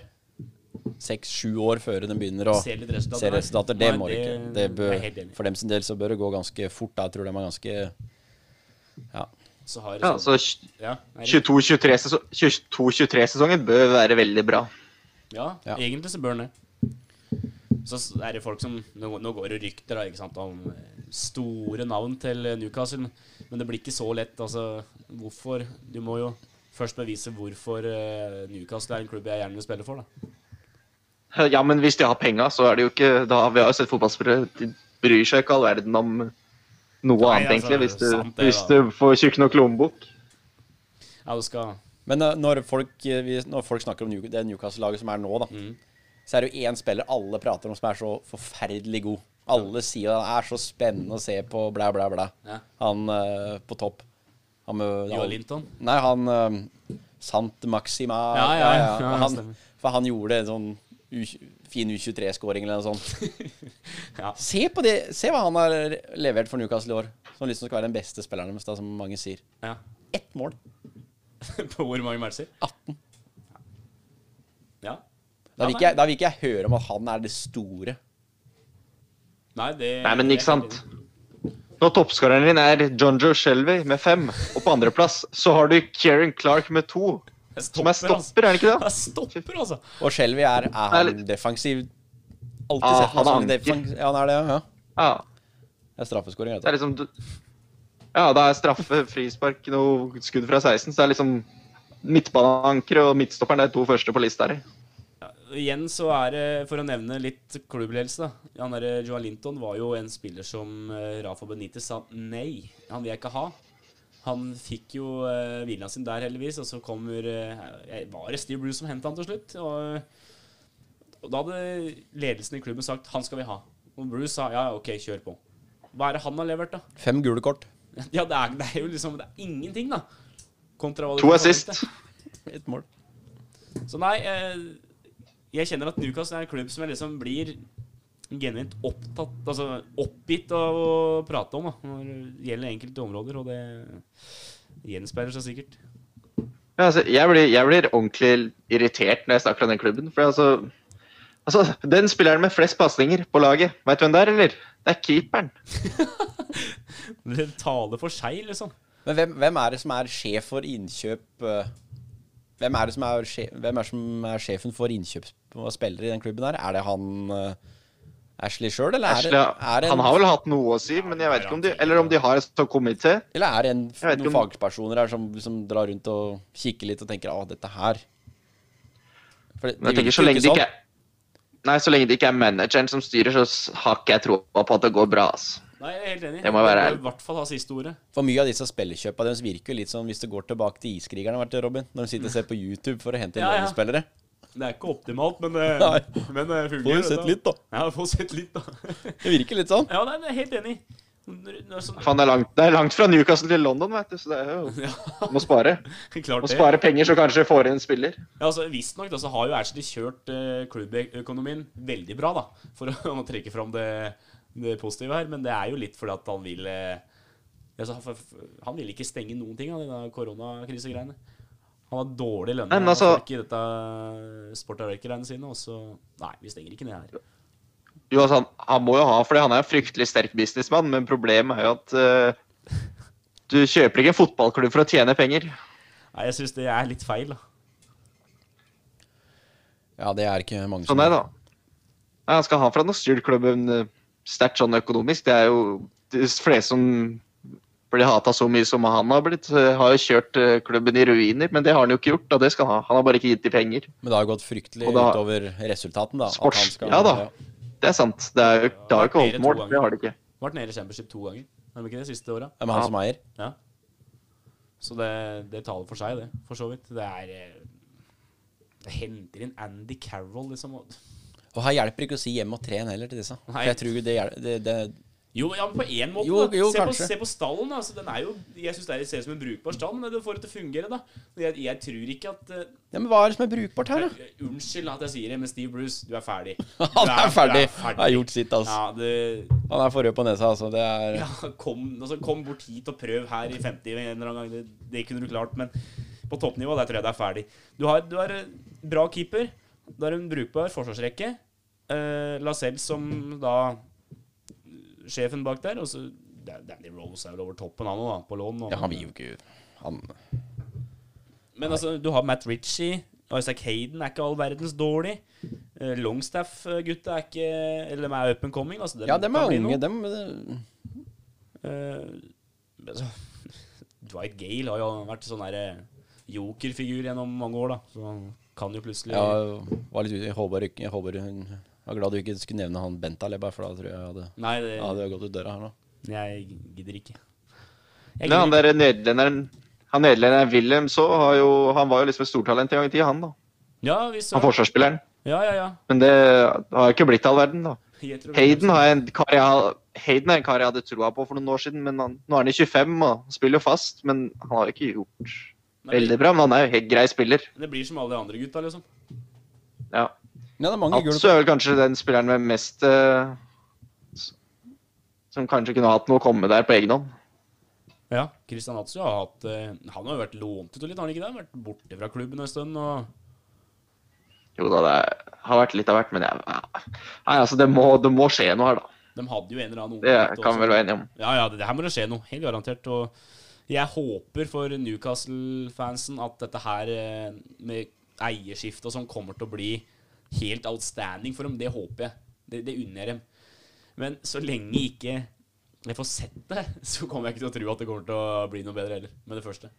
Seks-sju år før den begynner å Se litt resultater. se resultater. Det Nei, må det ikke. Det bør, er for dem sin del så bør det gå ganske fort. Da. Jeg tror de er ganske Ja. Så har Ja, så ja, nei, 22-23-sesongen bør være veldig bra. ja, Ja. egentlig så bør den det. Så er det folk som Nå, nå går det rykter da, ikke sant, om eh, store navn til eh, Newcastle, men det blir ikke så lett. Altså, hvorfor Du må jo først bevise hvorfor eh, Newcastle er en klubb jeg gjerne vil spille for, da. [LAUGHS] Ja, men hvis de har penga, så er det jo ikke da, Vi har jo sett fotballspillere de bryr seg ikke all verden om noe Nei, annet, altså, egentlig, hvis du, sant det, hvis du får tjukk nok lommebok. Ja, du skal Men uh, når, folk, uh, vi, når folk snakker om New, det Newcastle-laget som er nå, da, Mm. så er det jo én spiller alle prater om som er så forferdelig god. Alle sier han er så spennende å se på, blæ, blæ, blæ. Ja. Han uh, på topp. Han med Joe Linton. Nei, han uh, Sant Maxima Ja, ja, ja, ja, han. For han gjorde det sånn U, fin U23-skåring eller noe sånt. [LAUGHS] Ja. Se på det, se hva han har levert for Newcastle i år. Som liksom skal være den beste spilleren deres, som mange sier. ja. Ett mål. [LAUGHS] På hvor mange matcher? 18. Ja. Da vil, ikke jeg, da vil ikke jeg høre om at han er det store. Nei, det Nei, men ikke sant. Når toppskåreren din er John Joe Shelby med fem, og på andreplass så har du Kieran Clark med to, Det som er stopper, altså. er det ikke det? Det stopper, altså. Og Shelby er, er han defensiv? Alltid Ah, sett han som defensiv. Ja, han er det, ja. Ja, Det er straffeskåring. det vet er liksom Ja, da er straffe, frispark, noe skudd fra 16, så det er liksom midtbaneankeret og midtstopperen det er to første på lista her. Ja, igjen så er det, for å nevne litt klubbledelse, da. Han derre Joa Linton var jo en spiller som eh, Rafa Benitez sa nei, han vil jeg ikke ha. Han fikk jo uh, hvilen sin der, heldigvis, og så kommer uh, Var det Steve Bruce som hentet han til slutt? Og, og da hadde ledelsen i klubben sagt 'han skal vi ha'. Og Bruce sa ja, ok, kjør på. Hva er det han har levert, da? Fem gule kort. [LAUGHS] Ja, det er, det er jo liksom Det er ingenting, da. Kontra hva To assist. [LAUGHS] Ett mål. Så nei, eh, jeg kjenner at Newcastle er en klubb som jeg liksom blir genuint opptatt Altså oppgitt av å prate om da, når det gjelder enkelte områder, og det gjenspeiler seg sikkert. Ja, altså, jeg, blir, jeg blir ordentlig irritert når jeg snakker om den klubben. For altså, altså Den spilleren med flest pasninger på laget, veit du hvem det er, eller? Det er keeperen. [LAUGHS] Det taler for seg, liksom. Men hvem, hvem er det som er sjef for innkjøp eh, Hvem er det som er, sjef, hvem er, som er sjefen for innkjøp av spillere i den klubben her? Er det han eh, Ashley sjøl, eller er Ashley, det, er det en, han har vel hatt noe å si, men jeg vet ikke om de Eller om de har et sånn komité. Eller er det en, noen om- fagpersoner her som, som drar rundt og kikker litt og tenker 'Å, dette her For de, jeg tenker så lenge det sånn. ikke er Nei, så lenge det ikke er manageren som styrer, så har ikke jeg troa på at det går bra. Altså. Nei, jeg er helt enig. Det må være ærlig. i hvert fall ha siste ordet. For mye av disse spillekjøpa deres virker jo litt sånn hvis det går tilbake til iskrigerne, Robin. Når de sitter og ser på YouTube for å hente inn Ja, ja. lånespillere. Det er ikke optimalt, men, det- Nei. men det fungerer. Får jo sett litt, da. Ja, får sett litt, da. [LAUGHS] Det virker litt sånn. Ja, nei, jeg er helt enig. Sånn, det er, langt, det er langt fra Newcastle til London, vet du, så det er jo ja, Må spare. [LAUGHS] klart Må det. spare penger, så kanskje får inn en spiller. Ja, altså Visstnok så har jo Ashley kjørt eh, klubbøkonomien veldig bra, da. For å, [LAUGHS] å trekke fram det, det positive her. Men det er jo litt fordi at han vil eh, altså, Han vil ikke stenge noen ting av de der koronakrisegreiene. Han har dårlig lønn. Men altså- folk i dette Sport Direct-greiene sine, og så Nei, vi stenger ikke ned her. Jo, altså, han, han må jo ha, fordi han er en fryktelig sterk businessmann, men problemet er jo at uh, du kjøper ikke en fotballklubb for å tjene penger. Nei, jeg syns det er litt feil, da. Ja, det er ikke mange Sånn er det, da. Nei, han skal ha fra noe styrt klubben eh, sterkt sånn økonomisk. Det er jo de fleste som bli hata så mye som han har blitt. Har jo kjørt eh, klubben i ruiner, men det har han jo ikke gjort. Og det skal han ha. Han har bare ikke gitt de penger. Men det har jo gått fryktelig da- utover resultaten, da. at Sports- han skal- ja da. Det er sant. Det, er det har jo ikke holdt mål. Det har det ikke. Vært nede i Championship to ganger. Er det ikke det siste året? Ja, men han som eier. Ja. Så det, det taler for seg, det. For så vidt. Det er eh, Det henter inn Andy Carroll, liksom. og- her hjelper ikke å si hjem og tren heller til disse. Nei. For jeg tror det, det, det Jo, ja, men på én måte. Jo, jo, se, på, se på stallen. Altså, den er jo, jeg syns det er- ser ut som en brukbar stall, men du får det til å fungere. da Jeg, jeg tror ikke at uh, Ja, Men hva er det som er brukbart her, da? Unnskyld at jeg sier det, men Steve Bruce, du er ferdig. [LAUGHS] Han er, er ferdig. Han har gjort sitt, altså. Ja, det, Han er forrød på nesa, altså. Det er ja, kom, altså, kom bort hit og prøv her i 50 en eller annen gang. Det, det kunne du klart, men på toppnivå der tror jeg det er ferdig. Du har, du har bra keeper. Du har en brukbar forsvarsrekke. Uh, Lascelles som da sjefen bak der. Og så Danny Rose er vel over toppen, han òg, på lån. og- Ja, han vil jo ikke Han Men altså, du har Matt Ritchie. Isaac Hayden er ikke all verdens dårlig. Uh, Longstaff-gutta er ikke Eller de er up and coming. Altså, Ja, dem er unge. Dem Eh, altså, [LAUGHS] Dwight Gale har jo vært sånn der eh, jokerfigur gjennom mange år, da. Så han kan jo plutselig Ja, var litt ute. Jeg håper, jeg håper hun jeg var glad du ikke skulle nevne han Bentaleb, for da tror jeg jeg hadde, Nei, det, jeg hadde gått ut døra her nå. jeg gidder ikke. Nei, Jeg han gidder ikke. der nederlenderen Han nederlenderen Wilhelm så har jo Han var jo liksom et stortalent en gang i tida, han da. Ja, vi så Han forsvarsspilleren. Ja, ja, ja. Men det har jo ikke blitt all verden, da. [LAUGHS] Hayden, har en kar jeg, Hayden er en kar jeg hadde troa på for noen år siden, men han, nå er han i 25 og spiller jo fast. Men han har jo ikke gjort Nei, veldig bra. Men han er jo helt grei spiller. Det blir som alle de andre gutta, liksom. Ja. Ja, det er mange Atsu er vel kanskje den spilleren med mest uh, Som kanskje kunne hatt noe å komme der på egen hånd. Ja, Christian Atsu har hatt uh, Han har jo vært lånt ut og litt, har han ikke det? Vært borte fra klubben en stund og Jo da, det har vært litt av hvert, men jeg, ja. Nei, altså, det må, det må skje noe her, da. De hadde jo en eller annen Det kan vi vel være enige om. Ja, ja, det, det her må det skje noe. Helt garantert. Og jeg håper for Newcastle-fansen at dette her eh, med eierskifte og sånn kommer til å bli helt outstanding for dem. Det håper jeg. Det, det unner jeg dem. Men så lenge ikke jeg får sett det, [LAUGHS] så kommer jeg ikke til å tro at det kommer til å bli noe bedre heller med det første.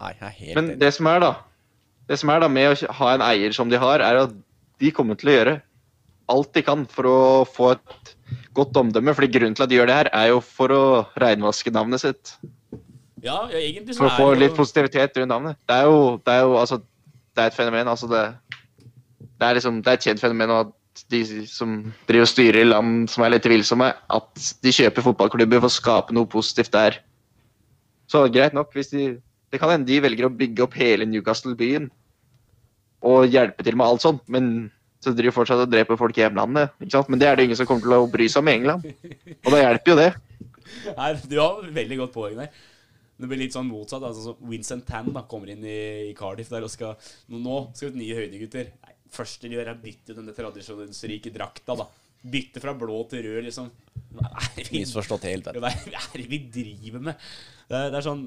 Nei, jeg er helt Men enig. det som er, da Det som er da med å ha en eier som de har, er at de kommer til å gjøre alt de kan for å få et godt omdømme. fordi grunnen til at de gjør det her, er jo for å reinvaske navnet sitt. Ja, ja egentlig så For å få jo- litt positivitet rundt navnet. Det er jo, det er jo altså Det er et fenomen. Altså det, det er liksom Det er et kjent fenomen at de som driver og styrer i land som er litt tvilsomme, at de kjøper fotballklubber for å skape noe positivt der. Så greit nok, hvis de Det kan hende de velger å bygge opp hele Newcastle-byen og hjelpe til med alt sånt, men så driver de fortsatt og dreper folk i hjemlandet. ikke sant? Men det er det ingen som kommer til å bry seg om i England. Og da hjelper jo det. [LAUGHS] Nei, du har veldig godt poeng der. Det blir litt sånn motsatt. altså så Vincent Tan da, kommer inn i, i Cardiff der og skal Nå, skal ut nye høydegutter. Nei, første de gjør, er bytte ut denne tradisjonsrike drakta. da Bytte fra blå til rød, liksom. Hva er det vi, Misforstått helt. hva er det vi driver med? Det er, det er sånn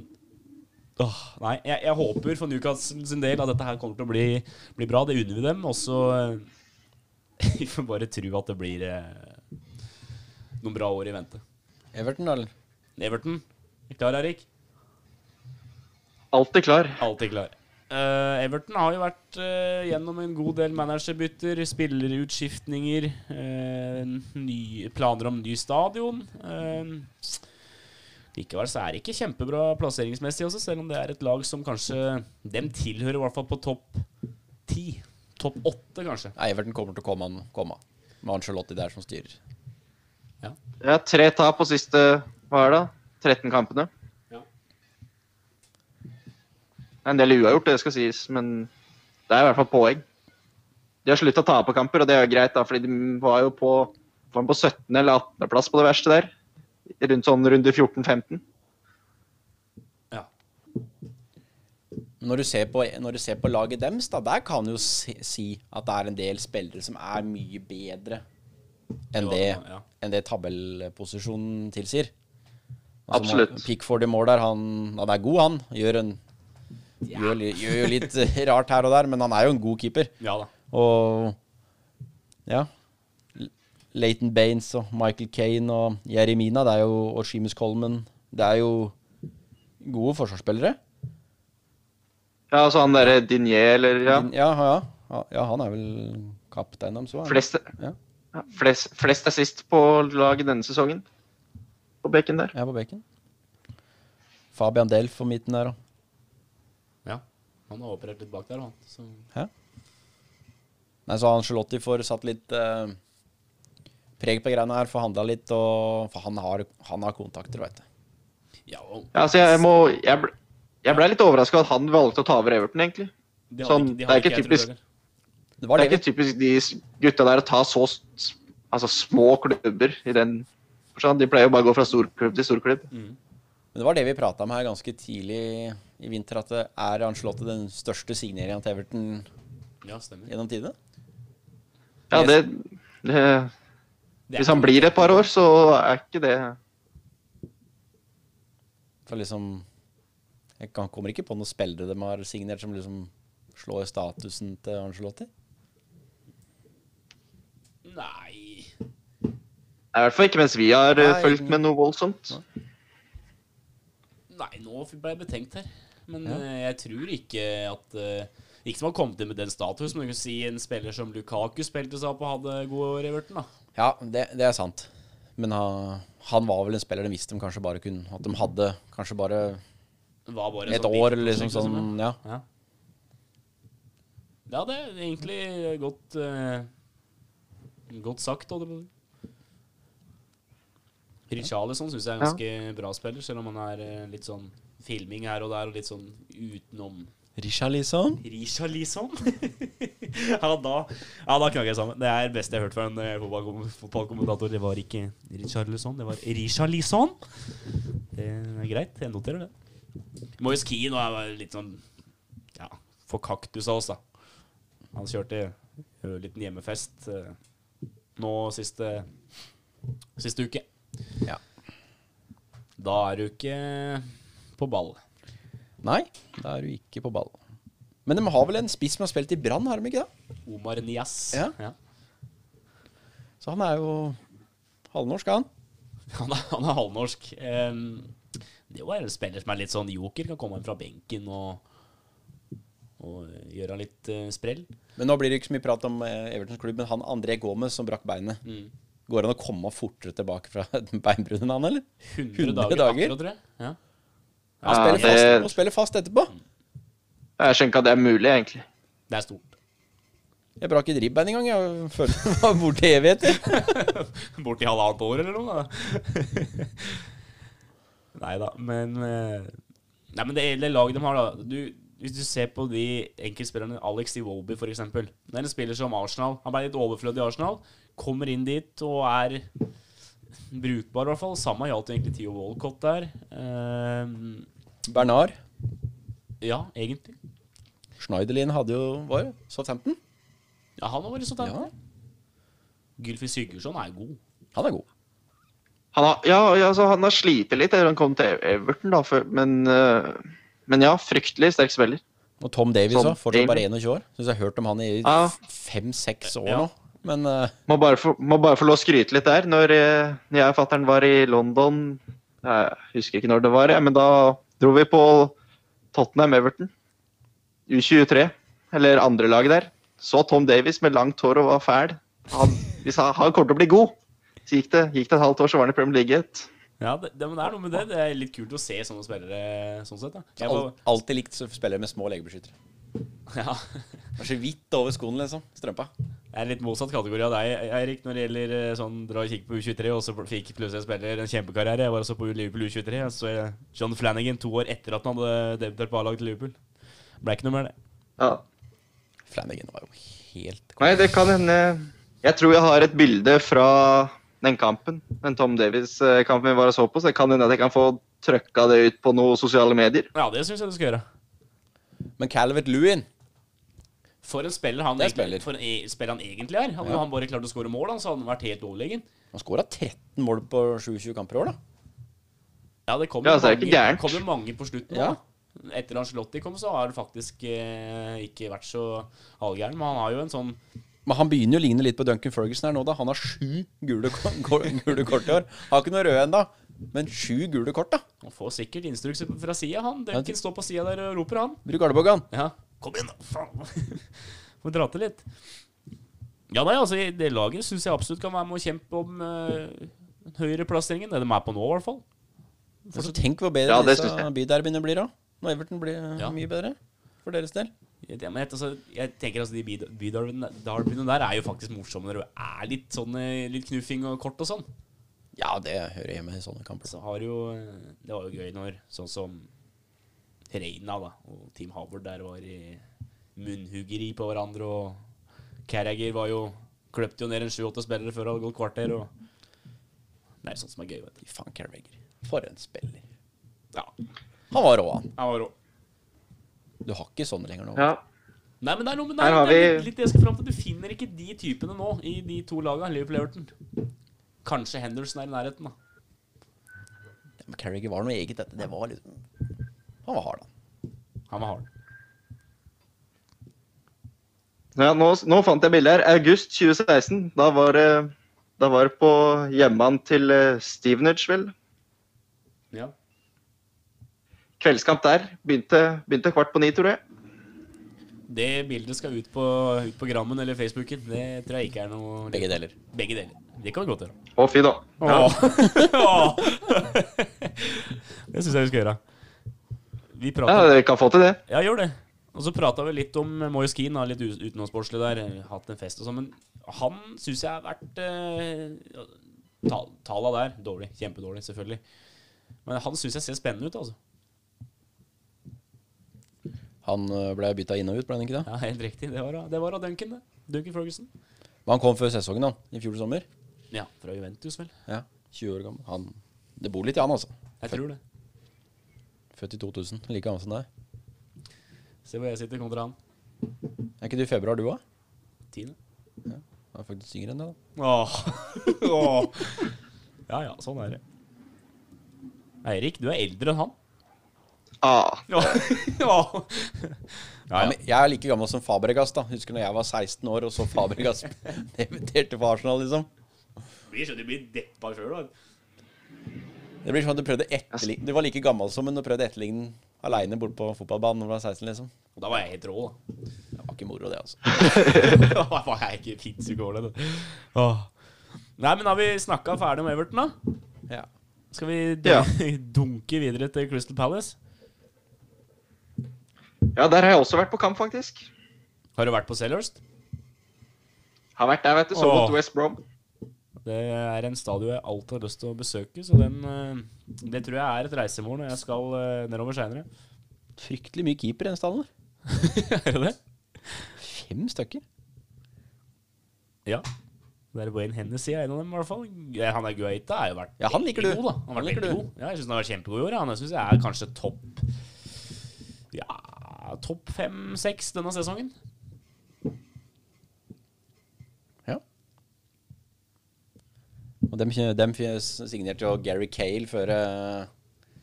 Åh, Nei, jeg, jeg håper for Newcastle sin del at dette her kommer til å bli, bli bra. Det unner vi dem. Og så eh, [LAUGHS] Vi får bare tro at det blir eh, noen bra år i vente. Everton, eller? Everton, er klar, Erik? Alltid klar. Alltid klar. Eh, Everton har jo vært uh, gjennom en god del managerbytter, spillerutskiftninger, uh, ny, planer om ny stadion. Uh, likevel så er det ikke kjempebra plasseringsmessig også, selv om det er et lag som kanskje Dem tilhører i hvert fall på topp ti. Topp åtte, kanskje. Ja, Everton kommer til å komme, komme. med Angelotti der som styrer. Ja, tre tap på siste hva er det? 13 kampene. Ja. Det er en del uavgjort, det skal sies, men det er i hvert fall poeng. De har slutta å tape kamper, og det er jo greit, da, fordi de var jo på, var på 17. eller 18. plass på det verste der. Rundt sånn runde 14-15. Ja. Når du ser på, når du ser på laget deres, da, der kan du jo si, si at det er en del spillere som er mye bedre enn det, ja. enn det tabellposisjonen tilsier. Absolutt. Pickford i mål der, han, han er god, han. Gjør, en, gjør, gjør jo litt rart her og der, men han er jo en god keeper. Ja da. Og ja. Leighton Baines og Michael Kane og Jeremina. Det er jo, og Seamus Coleman. Det er jo gode forsvarsspillere. Ja, altså han derre Dinier, eller ja. Din, ja, ja. ja han er vel kaptein deres òg? Flest, Ja. flest, flest er sist på laget denne sesongen. På bekken der. Ja, på beken. Fabian Delf på midten der òg. Han har operert litt bak der, han. Så. Nei, så Angelotti får satt litt eh, preg på greiene her, forhandla litt, og For han har, han har kontakter, veit du. Ja, og Ja, altså jeg må Jeg ble, jeg ble litt overraska at han valgte å ta over Everton, egentlig. de hadde sånn, ikke- de det er ikke typisk-. Det Det er ikke typisk de gutta der å ta så altså, små klubber i den forstand. De pleier jo bare å gå fra storklubb til storklubb. Mm. men det var det vi prata om her ganske tidlig i vinter, at det er Angelotti den største signeringen til Everton Ja, gjennom tidene. Ja, det, det Det Hvis han blir et par år, så er ikke det For liksom Jeg kommer ikke på noen spillere de har signert som liksom slår statusen til Angelotti. Nei I hvert fall ikke mens vi har eh, Nei, fulgt med noe voldsomt. Nei, nå ble jeg betenkt her. Men Ja. eh, jeg tror ikke at eh, Ikke som har kommet inn med den status, men du kan si en spiller som Lukaku spilte seg opp og hadde gode år i Everton, da. Ja, det, det er sant. Men han, han var vel en spiller de visste de kanskje bare kunne At de hadde kanskje bare var bare et sånn år, eller liksom sånn Ja. Ja. ja, det er egentlig godt uh, Godt sagt. Richarlison syns jeg er en ganske bra spiller, selv om han er uh, litt sånn filming her og der, og litt sånn utenom Rishalison. Rishalison. [LAUGHS] ja, da, ja, da knakk jeg sammen. Det er det beste jeg har hørt fra en eh, fotballkommentator. Det var ikke Richarlison, det var Rishalison. Det er greit, jeg noterer det. Moyes Keane er litt sånn Ja, for kaktus av oss, da. Han kjørte en liten hjemmefest eh, nå siste, siste uke. Ja. Da er du ikke på ball. Nei, da er du ikke på ball. Men de har vel en spiss som har spilt i Brann, har de ikke det? Omar Nias. Ja. Så han er jo halvnorsk, han. [LAUGHS] Han er, han er halvnorsk. Um, det er jo en spiller som er litt sånn joker. Kan komme inn fra benken og, og gjøre litt uh, sprell. Men nå blir det ikke så mye prat om uh, Evertons klubb, men han André Gomez som brakk beinet. Mm. Går det an å komme fortere tilbake fra [LAUGHS] beinbruddet, han, eller? 100, 100 dager, dager? akkurat, tror jeg. Ja. Ja, spiller det- fast, og spiller fast etterpå. Jeg skjønner ikke at det er mulig, egentlig. Det er stort. Jeg brakk et ribbein en gang. Jeg følte det var borte i evigheter. [LAUGHS] i halvannet år eller noe. [LAUGHS] Nei da, men eh, Nei, men det hele laget de har, da du, Hvis du ser på de enkeltspillerne, Alex Iwobi f.eks. Det er en spiller som Arsenal. Han ble litt overflødig i Arsenal. Kommer inn dit og er brukbar, i hvert fall. Samme gjaldt jo egentlig Theo Walcott der. Eh, Bernard. ja, egentlig. Schneiderlin hadde jo Var det Southampton? Ja, han har vært Southampton. Ja. Gylfi Sigurdsson er god. Han er god. Han har, ja, ja, altså, han har slitt litt etter han kom til Everton, da, for, men, eh, men ja, fryktelig sterk spiller. Og Tom Davies òg. Fortsatt bare 21 år. Syns jeg har hørt om han i Ja. fem-seks år Ja. nå. Men uh... Må bare, få, må bare få lov å skryte litt der. Når jeg, jeg og fatter'n var i London Jeg husker ikke når det var, men da dro vi på Tottenham-Everton. U23. Eller andre laget der. Så Tom Davies med langt hår og var fæl. Han, vi sa han kommer til å bli god. Så gikk det, gikk det et halvt år, så var han i Premier League. et. Ja, det, det, men det er noe med det. Det er litt kult å se sånne spillere sånn sett. da. Jeg al var, alltid likt å spille med små legebeskyttere. Ja. [LAUGHS] Var så vidt over skoen, liksom. Strømpa. Jeg er litt motsatt kategori av deg, Eirik, når det gjelder eh, sånn dra og kikke på U23, og så fikk plutselig en spiller en kjempekarriere. Jeg var også på Liverpool U23, så er John Flanagan to år etter at han hadde debutert på A-laget til Liverpool. Ble ikke noe mer, det. Ja. Flanagan var jo helt Nei, det kan hende Jeg tror jeg har et bilde fra den kampen, den Tom Davies-kampen vi var og så på, så det kan hende at jeg kan få trøkka det ut på noen sosiale medier. Ja, det syns jeg du skal gjøre. Men Calvert Lewin For en spiller han, egentlig, spiller. for en e spiller han egentlig er. Hadde Ja. han bare klart å skåre mål, han, så hadde han vært helt overlegen. Han skåra 13 mål på 27 kamper i år, da. Ja, det kommer Ja, det mange, gærent. kom mange på slutten. Ja. da. Etter Angelotti kom, så har det faktisk eh, ikke vært så halvgæren. Men han har jo en sånn Men han begynner jo å ligne litt på Duncan Ferguson her nå, da. Han har sju gule, [LAUGHS] gule kort i år. Har ikke noe røde ennå, men sju gule kort, da. Han får sikkert instrukser fra sida, han. Duncan står på sida der og roper, han. Bruk Arneboggan. Ja. Kom igjen, da! Faen. [LAUGHS] Får dra til litt. Ja, nei, altså, det laget syns jeg absolutt kan være med å kjempe om uh, høyreplasseringen. Det de er på nå, i hvert fall. Altså, tenk hvor bedre Ja, disse byderbyene blir da. Når Everton blir eh, Ja. mye bedre. For deres del. Jeg, men jeg, altså, jeg tenker altså De byd- byderbyene der er jo faktisk morsomme når det er litt sånn eh, Litt knuffing og kort og sånn. Ja, det hører hjemme i sånne kamper. Så har jo Det var jo gøy når sånn som Reina da og Team Howard der var i munnhuggeri på hverandre, og Carragher var jo Kløpte jo ned en sju-åtte spillere før det hadde gått kvarter, og Det er sånt som er gøy, vet du. Faen, Carriager. For en spiller. Ja. Han var rå, han. Han var rå. Du har ikke sånne lenger nå. Ja. Nei, men det er noe med det er vi- litt, litt det jeg skal fram til. Du finner ikke de typene nå i de to lagene, Liverpool Everton. Kanskje Henderson er i nærheten, da. Men Carragher var noe eget. Dette. Det var liksom Han var hard, da. Han var hard. Ja, nå, nå fant jeg bildet her. August 2016. Da var det, da var det på hjemmebane til Stevenageville. Stevenage, vel. Ja. Kveldskamp der. Begynte, begynte kvart på ni, tror jeg. Det bildet skal ut på, ut på Grammen eller Facebooken. Det tror jeg ikke er noe Begge deler. Begge deler. Det kan vi godt gjøre. Å, fy da. [LAUGHS] [LAUGHS] Det syns jeg vi skal gjøre. Vi prater, Ja, vi kan få til det. Ja, gjør det. Og så prata vi litt om Moyes Keane, litt utenomsportslig der. Hatt en fest og sånn. Men han syns jeg har vært eh, ta, Talla der dårlig. Kjempedårlig, selvfølgelig. Men han syns jeg ser spennende ut, altså. Han øh, ble bytta inn og ut, ble han ikke det? Ja, Helt riktig. Det var, av- det var av Duncan, det. Duncan Ferguson. Men han kom før sesongen, da. I fjor sommer. Ja, fra Juventus, vel. Ja, 20 år gammel. Han, det bor litt i han, altså. Jeg tror det. Født i 2000. Like gammel som deg. Se hvor jeg sitter kontra han. Er ikke du i februar, du òg? Tiende. Han er faktisk yngre enn deg, da. Åh. [LAUGHS] Åh. Ja ja, sånn er det. Eirik, du er eldre enn han. Ah, [LAUGHS] Ja. ja. Ja, ja. jeg er like gammel som Fabregas, da. Husker når jeg var 16 år og så Fabregas [LAUGHS] debuterte for Arsenal, liksom. Vi skjønner du blir deppa sjøl. Det blir sånn at Du prøvde etterligne Du var like gammel som, men du prøvde etterligne aleine bort på fotballbanen når du var 16, liksom. Og da var jeg helt rå, da. Det var ikke moro, det, altså. [LAUGHS] da var jeg ikke. Åh. Nei, men har vi snakka ferdig om Everton, da? Ja. Skal vi dun Ja. [LAUGHS] dunke videre til Crystal Palace? ja, der har jeg også vært på kamp, faktisk. Har du vært på Sellhurst? Har vært der, vet du. Så mot West Brom. Det er en stadion jeg alltid har lyst til å besøke, så den eh, Det tror jeg er et reisemål når jeg skal eh, nedover seinere. Fryktelig mye keeper i den stallen. [LAUGHS] er det det? Fem stykker. Ja. Det er Wayne Hennessy er en av dem, i hvert fall. Han er Guaita er jo vært Ja, han liker du. God, da. Han, Han liker du. god. Ja, jeg syns han har vært kjempegod i år. Han syns jeg er kanskje topp Ja, topp fem-seks denne sesongen. Ja. Og dem, dem signerte jo Gary Cale før eh,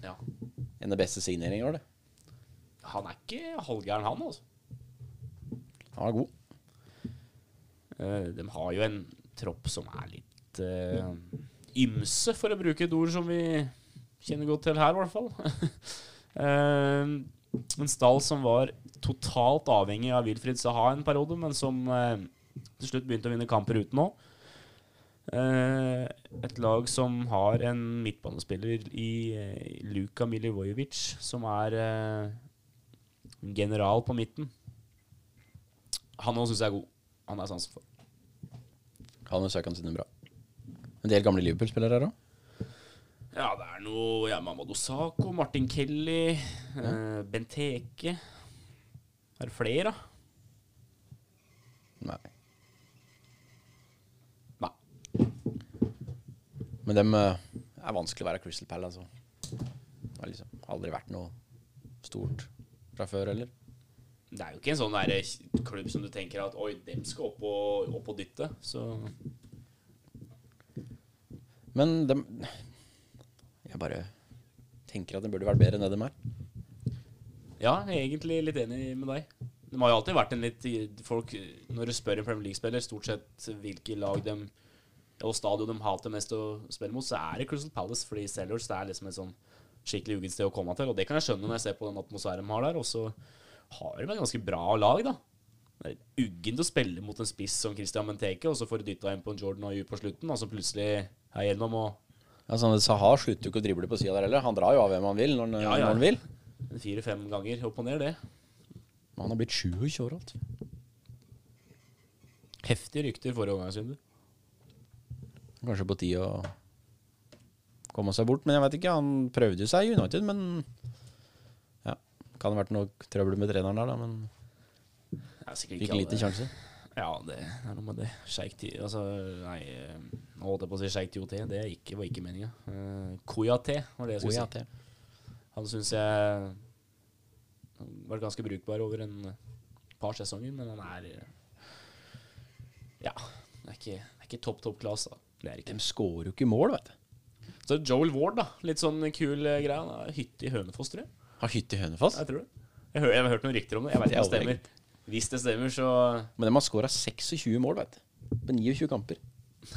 Ja. en av de beste signeringene i år, det. Han er ikke halvgæren, han, altså. Han er god. Eh, de har jo en tropp som er litt uh, ymse, for å bruke et ord som vi kjenner godt til her, i hvert fall. uh, [LAUGHS] en stall som var totalt avhengig av Wilfried Saha en periode, men som til slutt begynte å vinne kamper uten nå. Eh, et lag som har en midtbanespiller i eh, Luka Milivojevic, som er eh, general på midten. Han òg syns jeg er god. Han er sansen for. Han og søkene sine bra. En del gamle Liverpool-spillere her òg. Ja, det er noe ja, Mamadou Martin Kelly, eh, Benteke Er det flere, da? Nei. Men dem eh, er vanskelig å være Crystal Palace, altså. Det har liksom aldri vært noe stort fra før heller. Det er jo ikke en sånn klubb som du tenker at Oi, dem skal opp og, opp og dytte. Så Men dem Jeg bare tenker at den burde vært bedre enn det de er. ja, jeg er egentlig litt enig med deg. De har jo alltid vært en litt folk, Når du spør en Premier League-spiller stort sett hvilke lag de og stadion de hater mest å spille mot, så er det Crystal Palace. Fordi Sellers det er liksom et sånn skikkelig ugent sted å komme til. Og det kan jeg skjønne når jeg ser på den atmosfæren de har der. Og så har de et ganske bra lag, da. Det er uggent å spille mot en spiss som Christian Menteke, og så får du dytta inn på en Jordan U på slutten, og så plutselig er gjennom og Ja, sånn, Saha slutter jo ikke å drible på sida der heller. Han drar jo av hvem han vil når han, Ja, ja. når han vil. fire-fem ganger opp og ned, det. Han har blitt 27 år alt. Heftige rykter forrige omgangsrunde. Kanskje på tide å komme seg bort. Men jeg vet ikke. Han prøvde jo seg i United, men ja. Kan ha vært noe trøbbel med treneren der, da. Men Det fikk lite sjanse. Ja, det er noe med det. Sheikh Ti... Altså, nei eh, Nå holdt jeg på å si Sheikh Tioté. Det er ikke, var ikke meninga. Uh, Koyate var det jeg skulle si. Han syns jeg har vært ganske brukbar over en par sesonger, men han er eh, Ja. Det er ikke, det er ikke topp, topp class, Er. De skårer jo ikke mål, vet du. Så Joel Ward, da. Litt sånn kul eh, greie. Han har hytte i Hønefoss, tror jeg. Har hytte i Hønefoss. Jeg tror det. Jeg, jeg har hørt noen rykter om det. Jeg vet ikke om det Det er stemmer. Hvis det stemmer, så Men de har skåra 26 mål, vet du. På 29 kamper.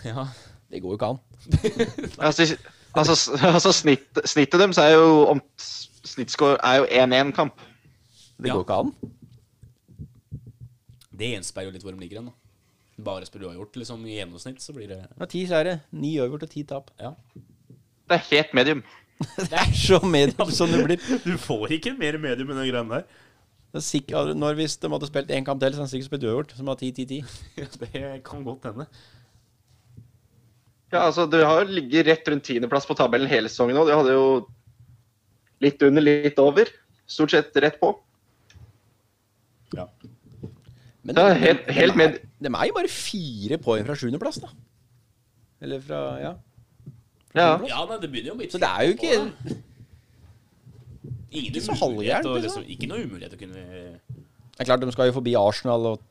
Ja. Det går jo ikke an. [LAUGHS] Altså, altså, altså snitt, snittet deres er jo om Snittscore er jo 1-1-kamp. Det Ja. går ikke an. Det gjenspeiler jo litt hvor de ligger hen, da. Bare spiller uavgjort, liksom. I gjennomsnitt så blir det ja, ti seire, ni øvert og ti tap. Ja. Det er helt medium. [LAUGHS] Det er så medium som det blir. [LAUGHS] Du får ikke mer medium enn den greia der. Er sikkert, når Hvis de hadde spilt én kamp til, så hadde de sikkert spilt uavgjort. Som har 10-10-10. [LAUGHS] Det kan godt hende. Ja, altså, Du har ligget rett rundt tiendeplass på tabellen hele sesongen nå. Du hadde jo litt under, litt over. Stort sett rett på. Ja. Men Det er helt- helt de, med- er, de er jo bare fire poeng fra sjuendeplass, da. Eller fra Ja. Fra Ja. ja, nei, det begynner jo å bli Så det er jo ikke Ingen ikke så halvgærent, liksom. liksom, Ikke noe umulighet å kunne Det er klart, de skal jo forbi Arsenal og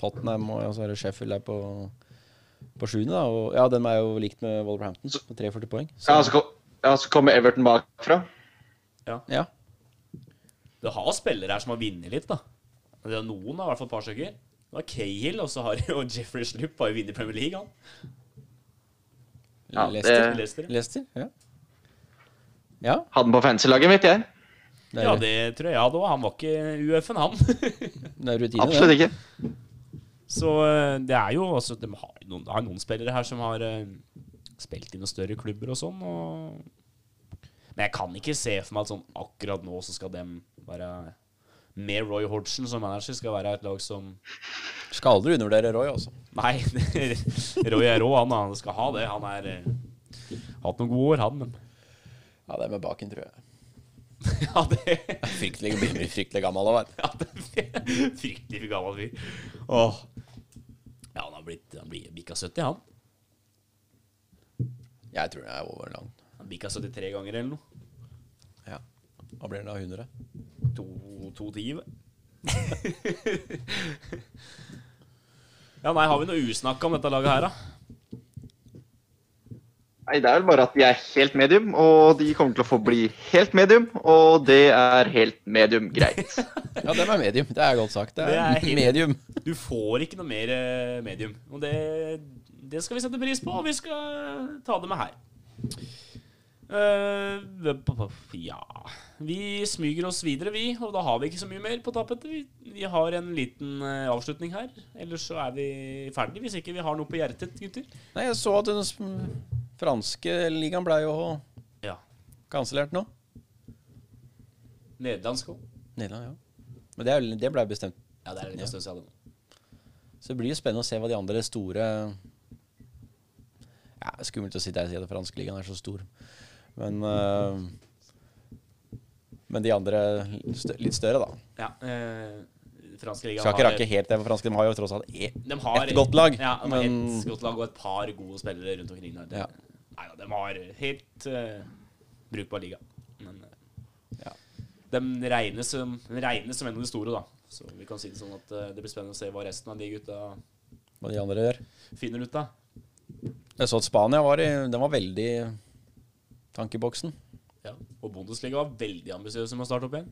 Tottenham, og så er det Sheffield der på, på sjuende. da, Og ja, den er jo likt med Wolverhampton, med 43 poeng. Så, Ja, så, kom- ja, så kommer Everton bakfra. ja. Du har spillere her som har vunnet litt, da. Det er noen, da, i hvert fall et par stykker. Det var Cahill, og så har jo Jeffrey Slupp har jo vunnet Premier League, han. Ja, Leicester. det- Leicester. Leicester, ja. Ja, Hadde den på fancy-laget, vet jeg. det Ja, det tror jeg jeg hadde òg. Han var ikke UF-en, han. [LAUGHS] det er rutine, Absolutt det. ikke. Så eh, det er jo altså De har noen, har noen spillere her som har uh, spilt i noen større klubber og sånn. Og... Men jeg kan ikke se for meg at sånn akkurat nå så skal dem være med Roy Hodgson som manager skal være et lag som Skal aldri undervurdere Roy, altså. Nei, [LAUGHS] Roy er rå, han. Han skal ha det. Han er eh, hatt noen gode år, han, men Ja, det er med baken, tror jeg. [LAUGHS] Ja, det Fryktelig, blir fryktelig gammel òg, vet du. Ja, det [LAUGHS] Fryktelig gammel fyr. Åh. Ja, han har blitt Han blir bikka 70, han. Jeg tror han er over langt. Han bikka 73 ganger eller noe. Ja. Hva blir han da? 100? To, to tive. [LAUGHS] ja, nei, har vi noe usnakka om dette laget her, da? Nei, Det er vel bare at de er helt medium, og de kommer til å få bli helt medium. Og det er helt medium greit. [LAUGHS] Ja, dem er medium. Det er godt sagt. Det Det er, er helt- medium. Du får ikke noe mer eh, medium. Og det, det skal vi sette pris på, og vi skal ta det med her. Eh, ja Vi smyger oss videre, vi. Og da har vi ikke så mye mer på tapetet. Vi, vi har en liten eh, avslutning her. Ellers så er vi ferdig hvis ikke vi har noe på hjertet, gutter. Nei, jeg så at den franske ligaen ble jo Ja. kansellert nå. Nederlandsk òg. Nederland, ja. Men det, er, det blei bestemt. Ja, det er litt Ja. stund siden. Så det blir jo spennende å se hva de andre store Ja, Skummelt å sitte her og si at den franske ligaen er så stor. Men øh, Men de andre stø litt større, da. Ja, eh, franske ligaen Skal ikke rakke helt det, for franske de har jo tross alt e et godt lag. Ja, de har men et godt lag og et par gode spillere rundt omkring der. Ja. Nei da, de har helt uh, brukbar liga. Men uh, Ja. de regnes som, de regnes som en av de store, da. Så vi kan si det sånn at uh, det blir spennende å se hva resten av de gutta hva de andre gjør. finner ut av. Jeg så at Spania var i Den var veldig tankeboksen. Ja. Og Bundesliga var veldig ambisiøse med å starte opp igjen.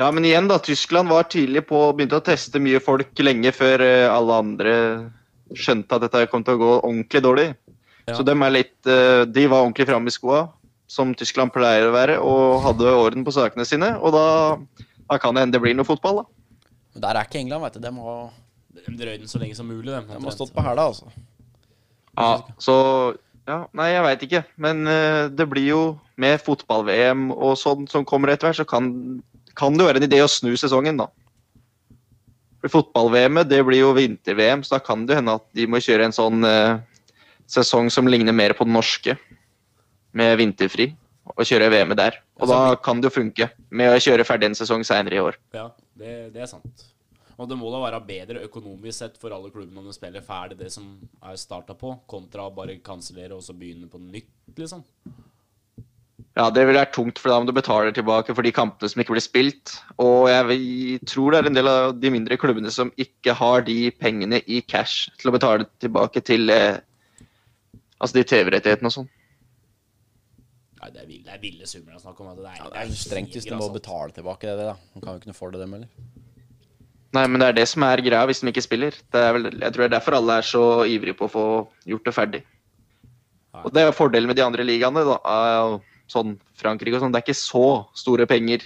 Ja, men igjen, da. Tyskland var tidlig på og begynte å teste mye folk lenge før eh, alle andre skjønte at dette kom til å gå ordentlig dårlig. Ja. Så de, er litt eh, De var ordentlig framme i skoa, som Tyskland pleier å være, og hadde orden på sakene sine. Og da, da kan det hende det blir noe fotball, da. Men der er ikke England, vet du. De må, drøye drøy den så lenge som mulig, De, de må ha stått på hæla, altså. Ja, så ja, Nei, jeg veit ikke. Men eh, det blir jo med fotball-VM og sånn som kommer etter hvert, så kan, kan det være en idé å snu sesongen, da. Fotball-VM-et det blir jo vinter-VM, så da kan det hende at de må kjøre en sånn eh, sesong som ligner mer på den norske, med vinterfri, og kjøre VM-et der. Og da kan det jo funke med å kjøre ferdig en sesong seinere i år. Ja, det, det er sant. Og det må da være bedre økonomisk sett for alle klubbene om de spiller ferdig det som er starta på, kontra å bare kansellere og så begynne på nytt, liksom. Ja, det vil være tungt, for da må du betale tilbake for de kampene som ikke blir spilt. Og jeg vil- tror det er en del av de mindre klubbene som ikke har de pengene i cash til å betale tilbake til eh, altså de TV-rettighetene og sånn. Nei, det er ville, det er ville summer det er snakk om. Det er, Ja, det er strengt hvis de må betale tilbake det, da. De kan jo ikke noe for det, dem heller. Nei, men det er det som er greia hvis de ikke spiller. Det er vel, jeg tror det er derfor alle er så ivrige på å få gjort det ferdig. Og det er fordelen med de andre ligaene, da. er Sånn Frankrike og sånn. Det er ikke så store penger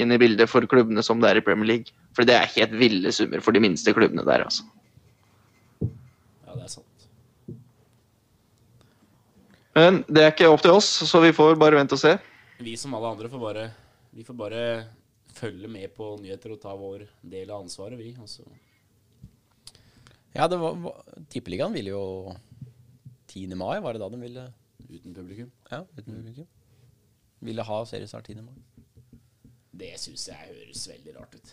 inn i bildet for klubbene som det er i Premier League. For det er helt ville summer for de minste klubbene der, altså. Ja, det er sant. Men det er ikke opp til oss, så vi får bare vente og se. Vi som alle andre får bare Vi får bare følge med på nyheter og ta vår del av ansvaret, vi. Altså. Ja, det var, var Tippeligaen ville jo 10. mai, var det da de ville Uten publikum. Ja, uten publikum. Ville ha seriestart 10. mai. Det syns jeg høres veldig rart ut.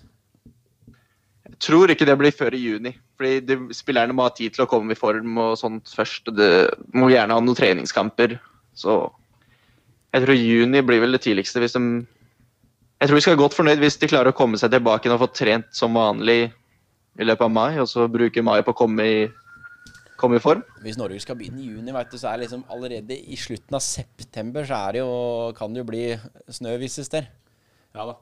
Jeg tror ikke det blir før i juni. Fordi de, spillerne må ha tid til å komme i form og sånt først. Det må gjerne ha noen treningskamper. Så jeg tror juni blir vel det tidligste hvis de Jeg tror vi skal være godt fornøyd hvis de klarer å komme seg tilbake og få trent som vanlig i løpet av mai, og så bruke mai på å komme i, komme i form. Hvis Norge skal begynne i juni, vet du, så er det liksom allerede i slutten av september så er det jo, kan det jo bli snø visse steder. Ja da.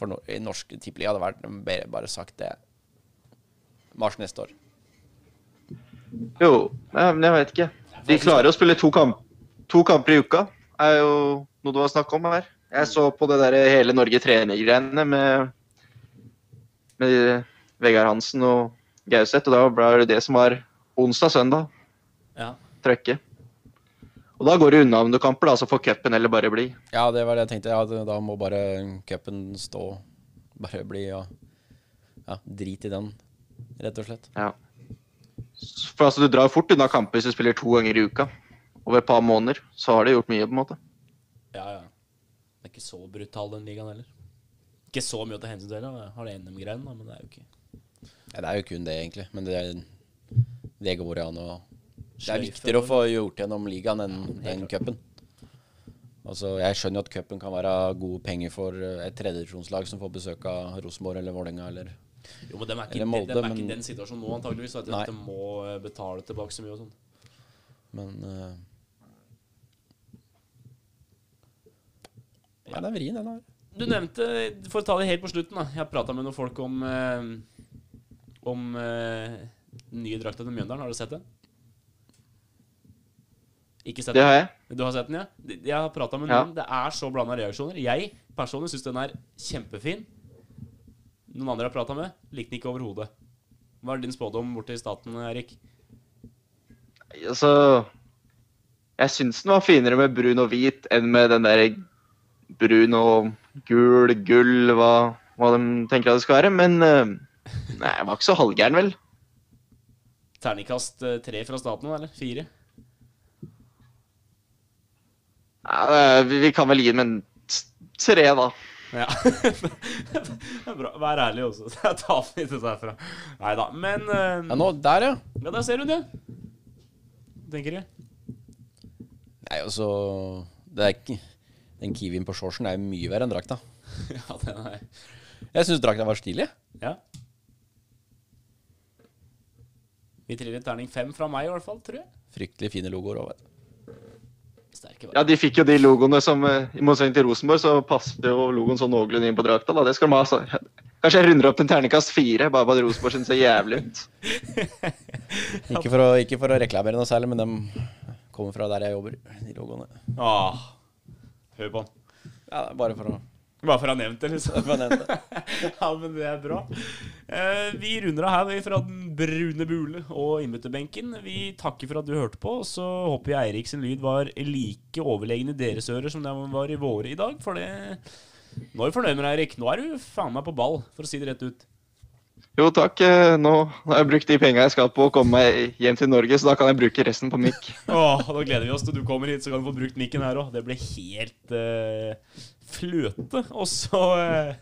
For no i norsk tippeliga hadde vært bare, bare sagt det mars neste år. Jo, men jeg vet ikke. De klarer å spille to, kamp, to kamper i uka. er jo noe det var snakk om her. Jeg så på det der Hele Norge trener-greiene med, med Vegard Hansen og Gauseth, og da ble det det som var onsdag-søndag. Ja. Trøkke. Og da går det unna om du kamper, da, så får cupen eller bare bli. Ja, det var det jeg tenkte. Ja, da må bare cupen stå. Bare bli ja, ja, drit i den, rett og slett. Ja. For altså, Du drar fort unna kamper hvis du spiller to ganger i uka. Over et par måneder. Så har du gjort mye, på en måte. ja, ja. Er ikke så brutal, den ligaen heller. Ikke så mye å ta hensyn til. da. Har det NM-greien, men det er jo ikke Ja, det er jo kun det, egentlig. Men det, det går an å Det er viktigere å få gjort gjennom ligaen enn enn cupen. Altså, jeg skjønner jo at cupen kan være gode penger for et tredjedivisjonslag som får besøk av Rosenborg eller Vålerenga eller Jo, men de er ikke, Molde, de, er ikke i den situasjonen nå, antageligvis. At de må eh, betale tilbake så mye og sånn. Men eh, Ja, det er vrien, den her. Du nevnte, for å ta det helt på slutten, da. Jeg har prata med noen folk om eh, Om eh, den nye drakta til Mjøndalen. Har du sett den? Ikke sett Det den? har jeg. Du har sett den, ja? Jeg har prata med Ja. Det er så blanda reaksjoner. Jeg personlig syns den er kjempefin. Noen andre jeg har prata med, likte den ikke overhodet. Hva er din spådom borte i staten, Erik? Altså Jeg syns den var finere med brun og hvit enn med den der brun og gul, gull, hva, hva de tenker at det skal være. Men eh, nei, jeg var ikke så halvgæren, vel. Terningkast eh, tre fra staten, eller? Fire? Ja, vi, kan vel gi den en tre, da. Ja. [LAUGHS] det er bra. Vær ærlig også. [LAUGHS] Jeg tar litt derfra. Nei da. Men uh, Ja, nå, der, ja. Ja, der ser du det. Tenker du? Nei, altså det er ikke, Den kiwien på shortsen er jo mye verre enn drakta. [LAUGHS] Ja, den er Jeg syns drakta var stilig. Ja. Vi triller terning fem fra meg, i hvert fall, tror jeg. Fryktelig fine logoer òg, vet du. Ja, de fikk jo de logoene som eh, I motsetning til Rosenborg, så passet jo logoen sånn noenlunde inn på drakta. da, Det skal de ha. Så. Kanskje jeg runder opp til en terningkast fire, bare fordi Rosenborg syns ser jævlig ut. Ikke for, å, ikke for å reklamere noe særlig, men de kommer fra der jeg jobber, de logoene. Ah, hør på han. Ja, bare for å Bare for å ha nevnt det, liksom. [LAUGHS] ja, men det er bra. Eh, vi runder av her vi fra Den brune bule og innbytterbenken. Vi takker for at du hørte på. og Så håper jeg Eirik sin lyd var like overlegen i deres ører som den var i våre i dag. For det Nå er vi fornøyd med deg, Eirik. Nå er du faen meg på ball, for å si det rett ut. Jo, takk. eh, Nå har jeg brukt de penga jeg skal på å komme meg hjem til Norge, så da kan jeg bruke resten på mikk. [LAUGHS] Åh, Da gleder vi oss til du kommer hit, så kan du få brukt mikken her òg. Det blir helt uh, fløte. Og så uh,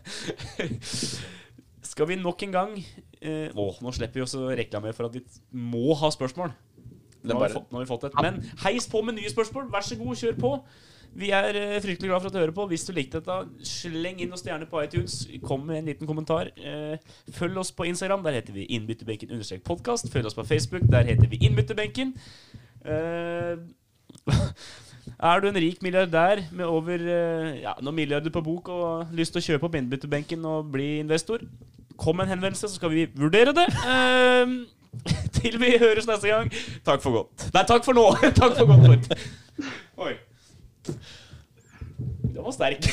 [LAUGHS] skal vi nok en gang uh, Å, nå slipper vi også å reklamere for at vi må ha spørsmål. Nå har, vi fått, nå har vi fått et. Men heis på med nye spørsmål. Vær så god, kjør på. Vi er eh, fryktelig glad for at du hører på. Hvis du likte dette, sleng inn noen stjerner på iTunes. Kom med en liten kommentar. Eh, følg oss på Instagram. Der heter vi innbytterbenken understrek podkast. Følg oss på Facebook. Der heter vi Innbytterbenken. Eh, [LAUGHS] er du en rik milliardær med over ja, noen milliarder på bok og lyst til å kjøpe opp innbytterbenken og bli investor, kom med en henvendelse, så skal vi vurdere det. [LAUGHS] Til vi høres neste gang. Takk for godt. Nei, takk for nå. [LAUGHS] takk for godt. Oi. Den var sterk.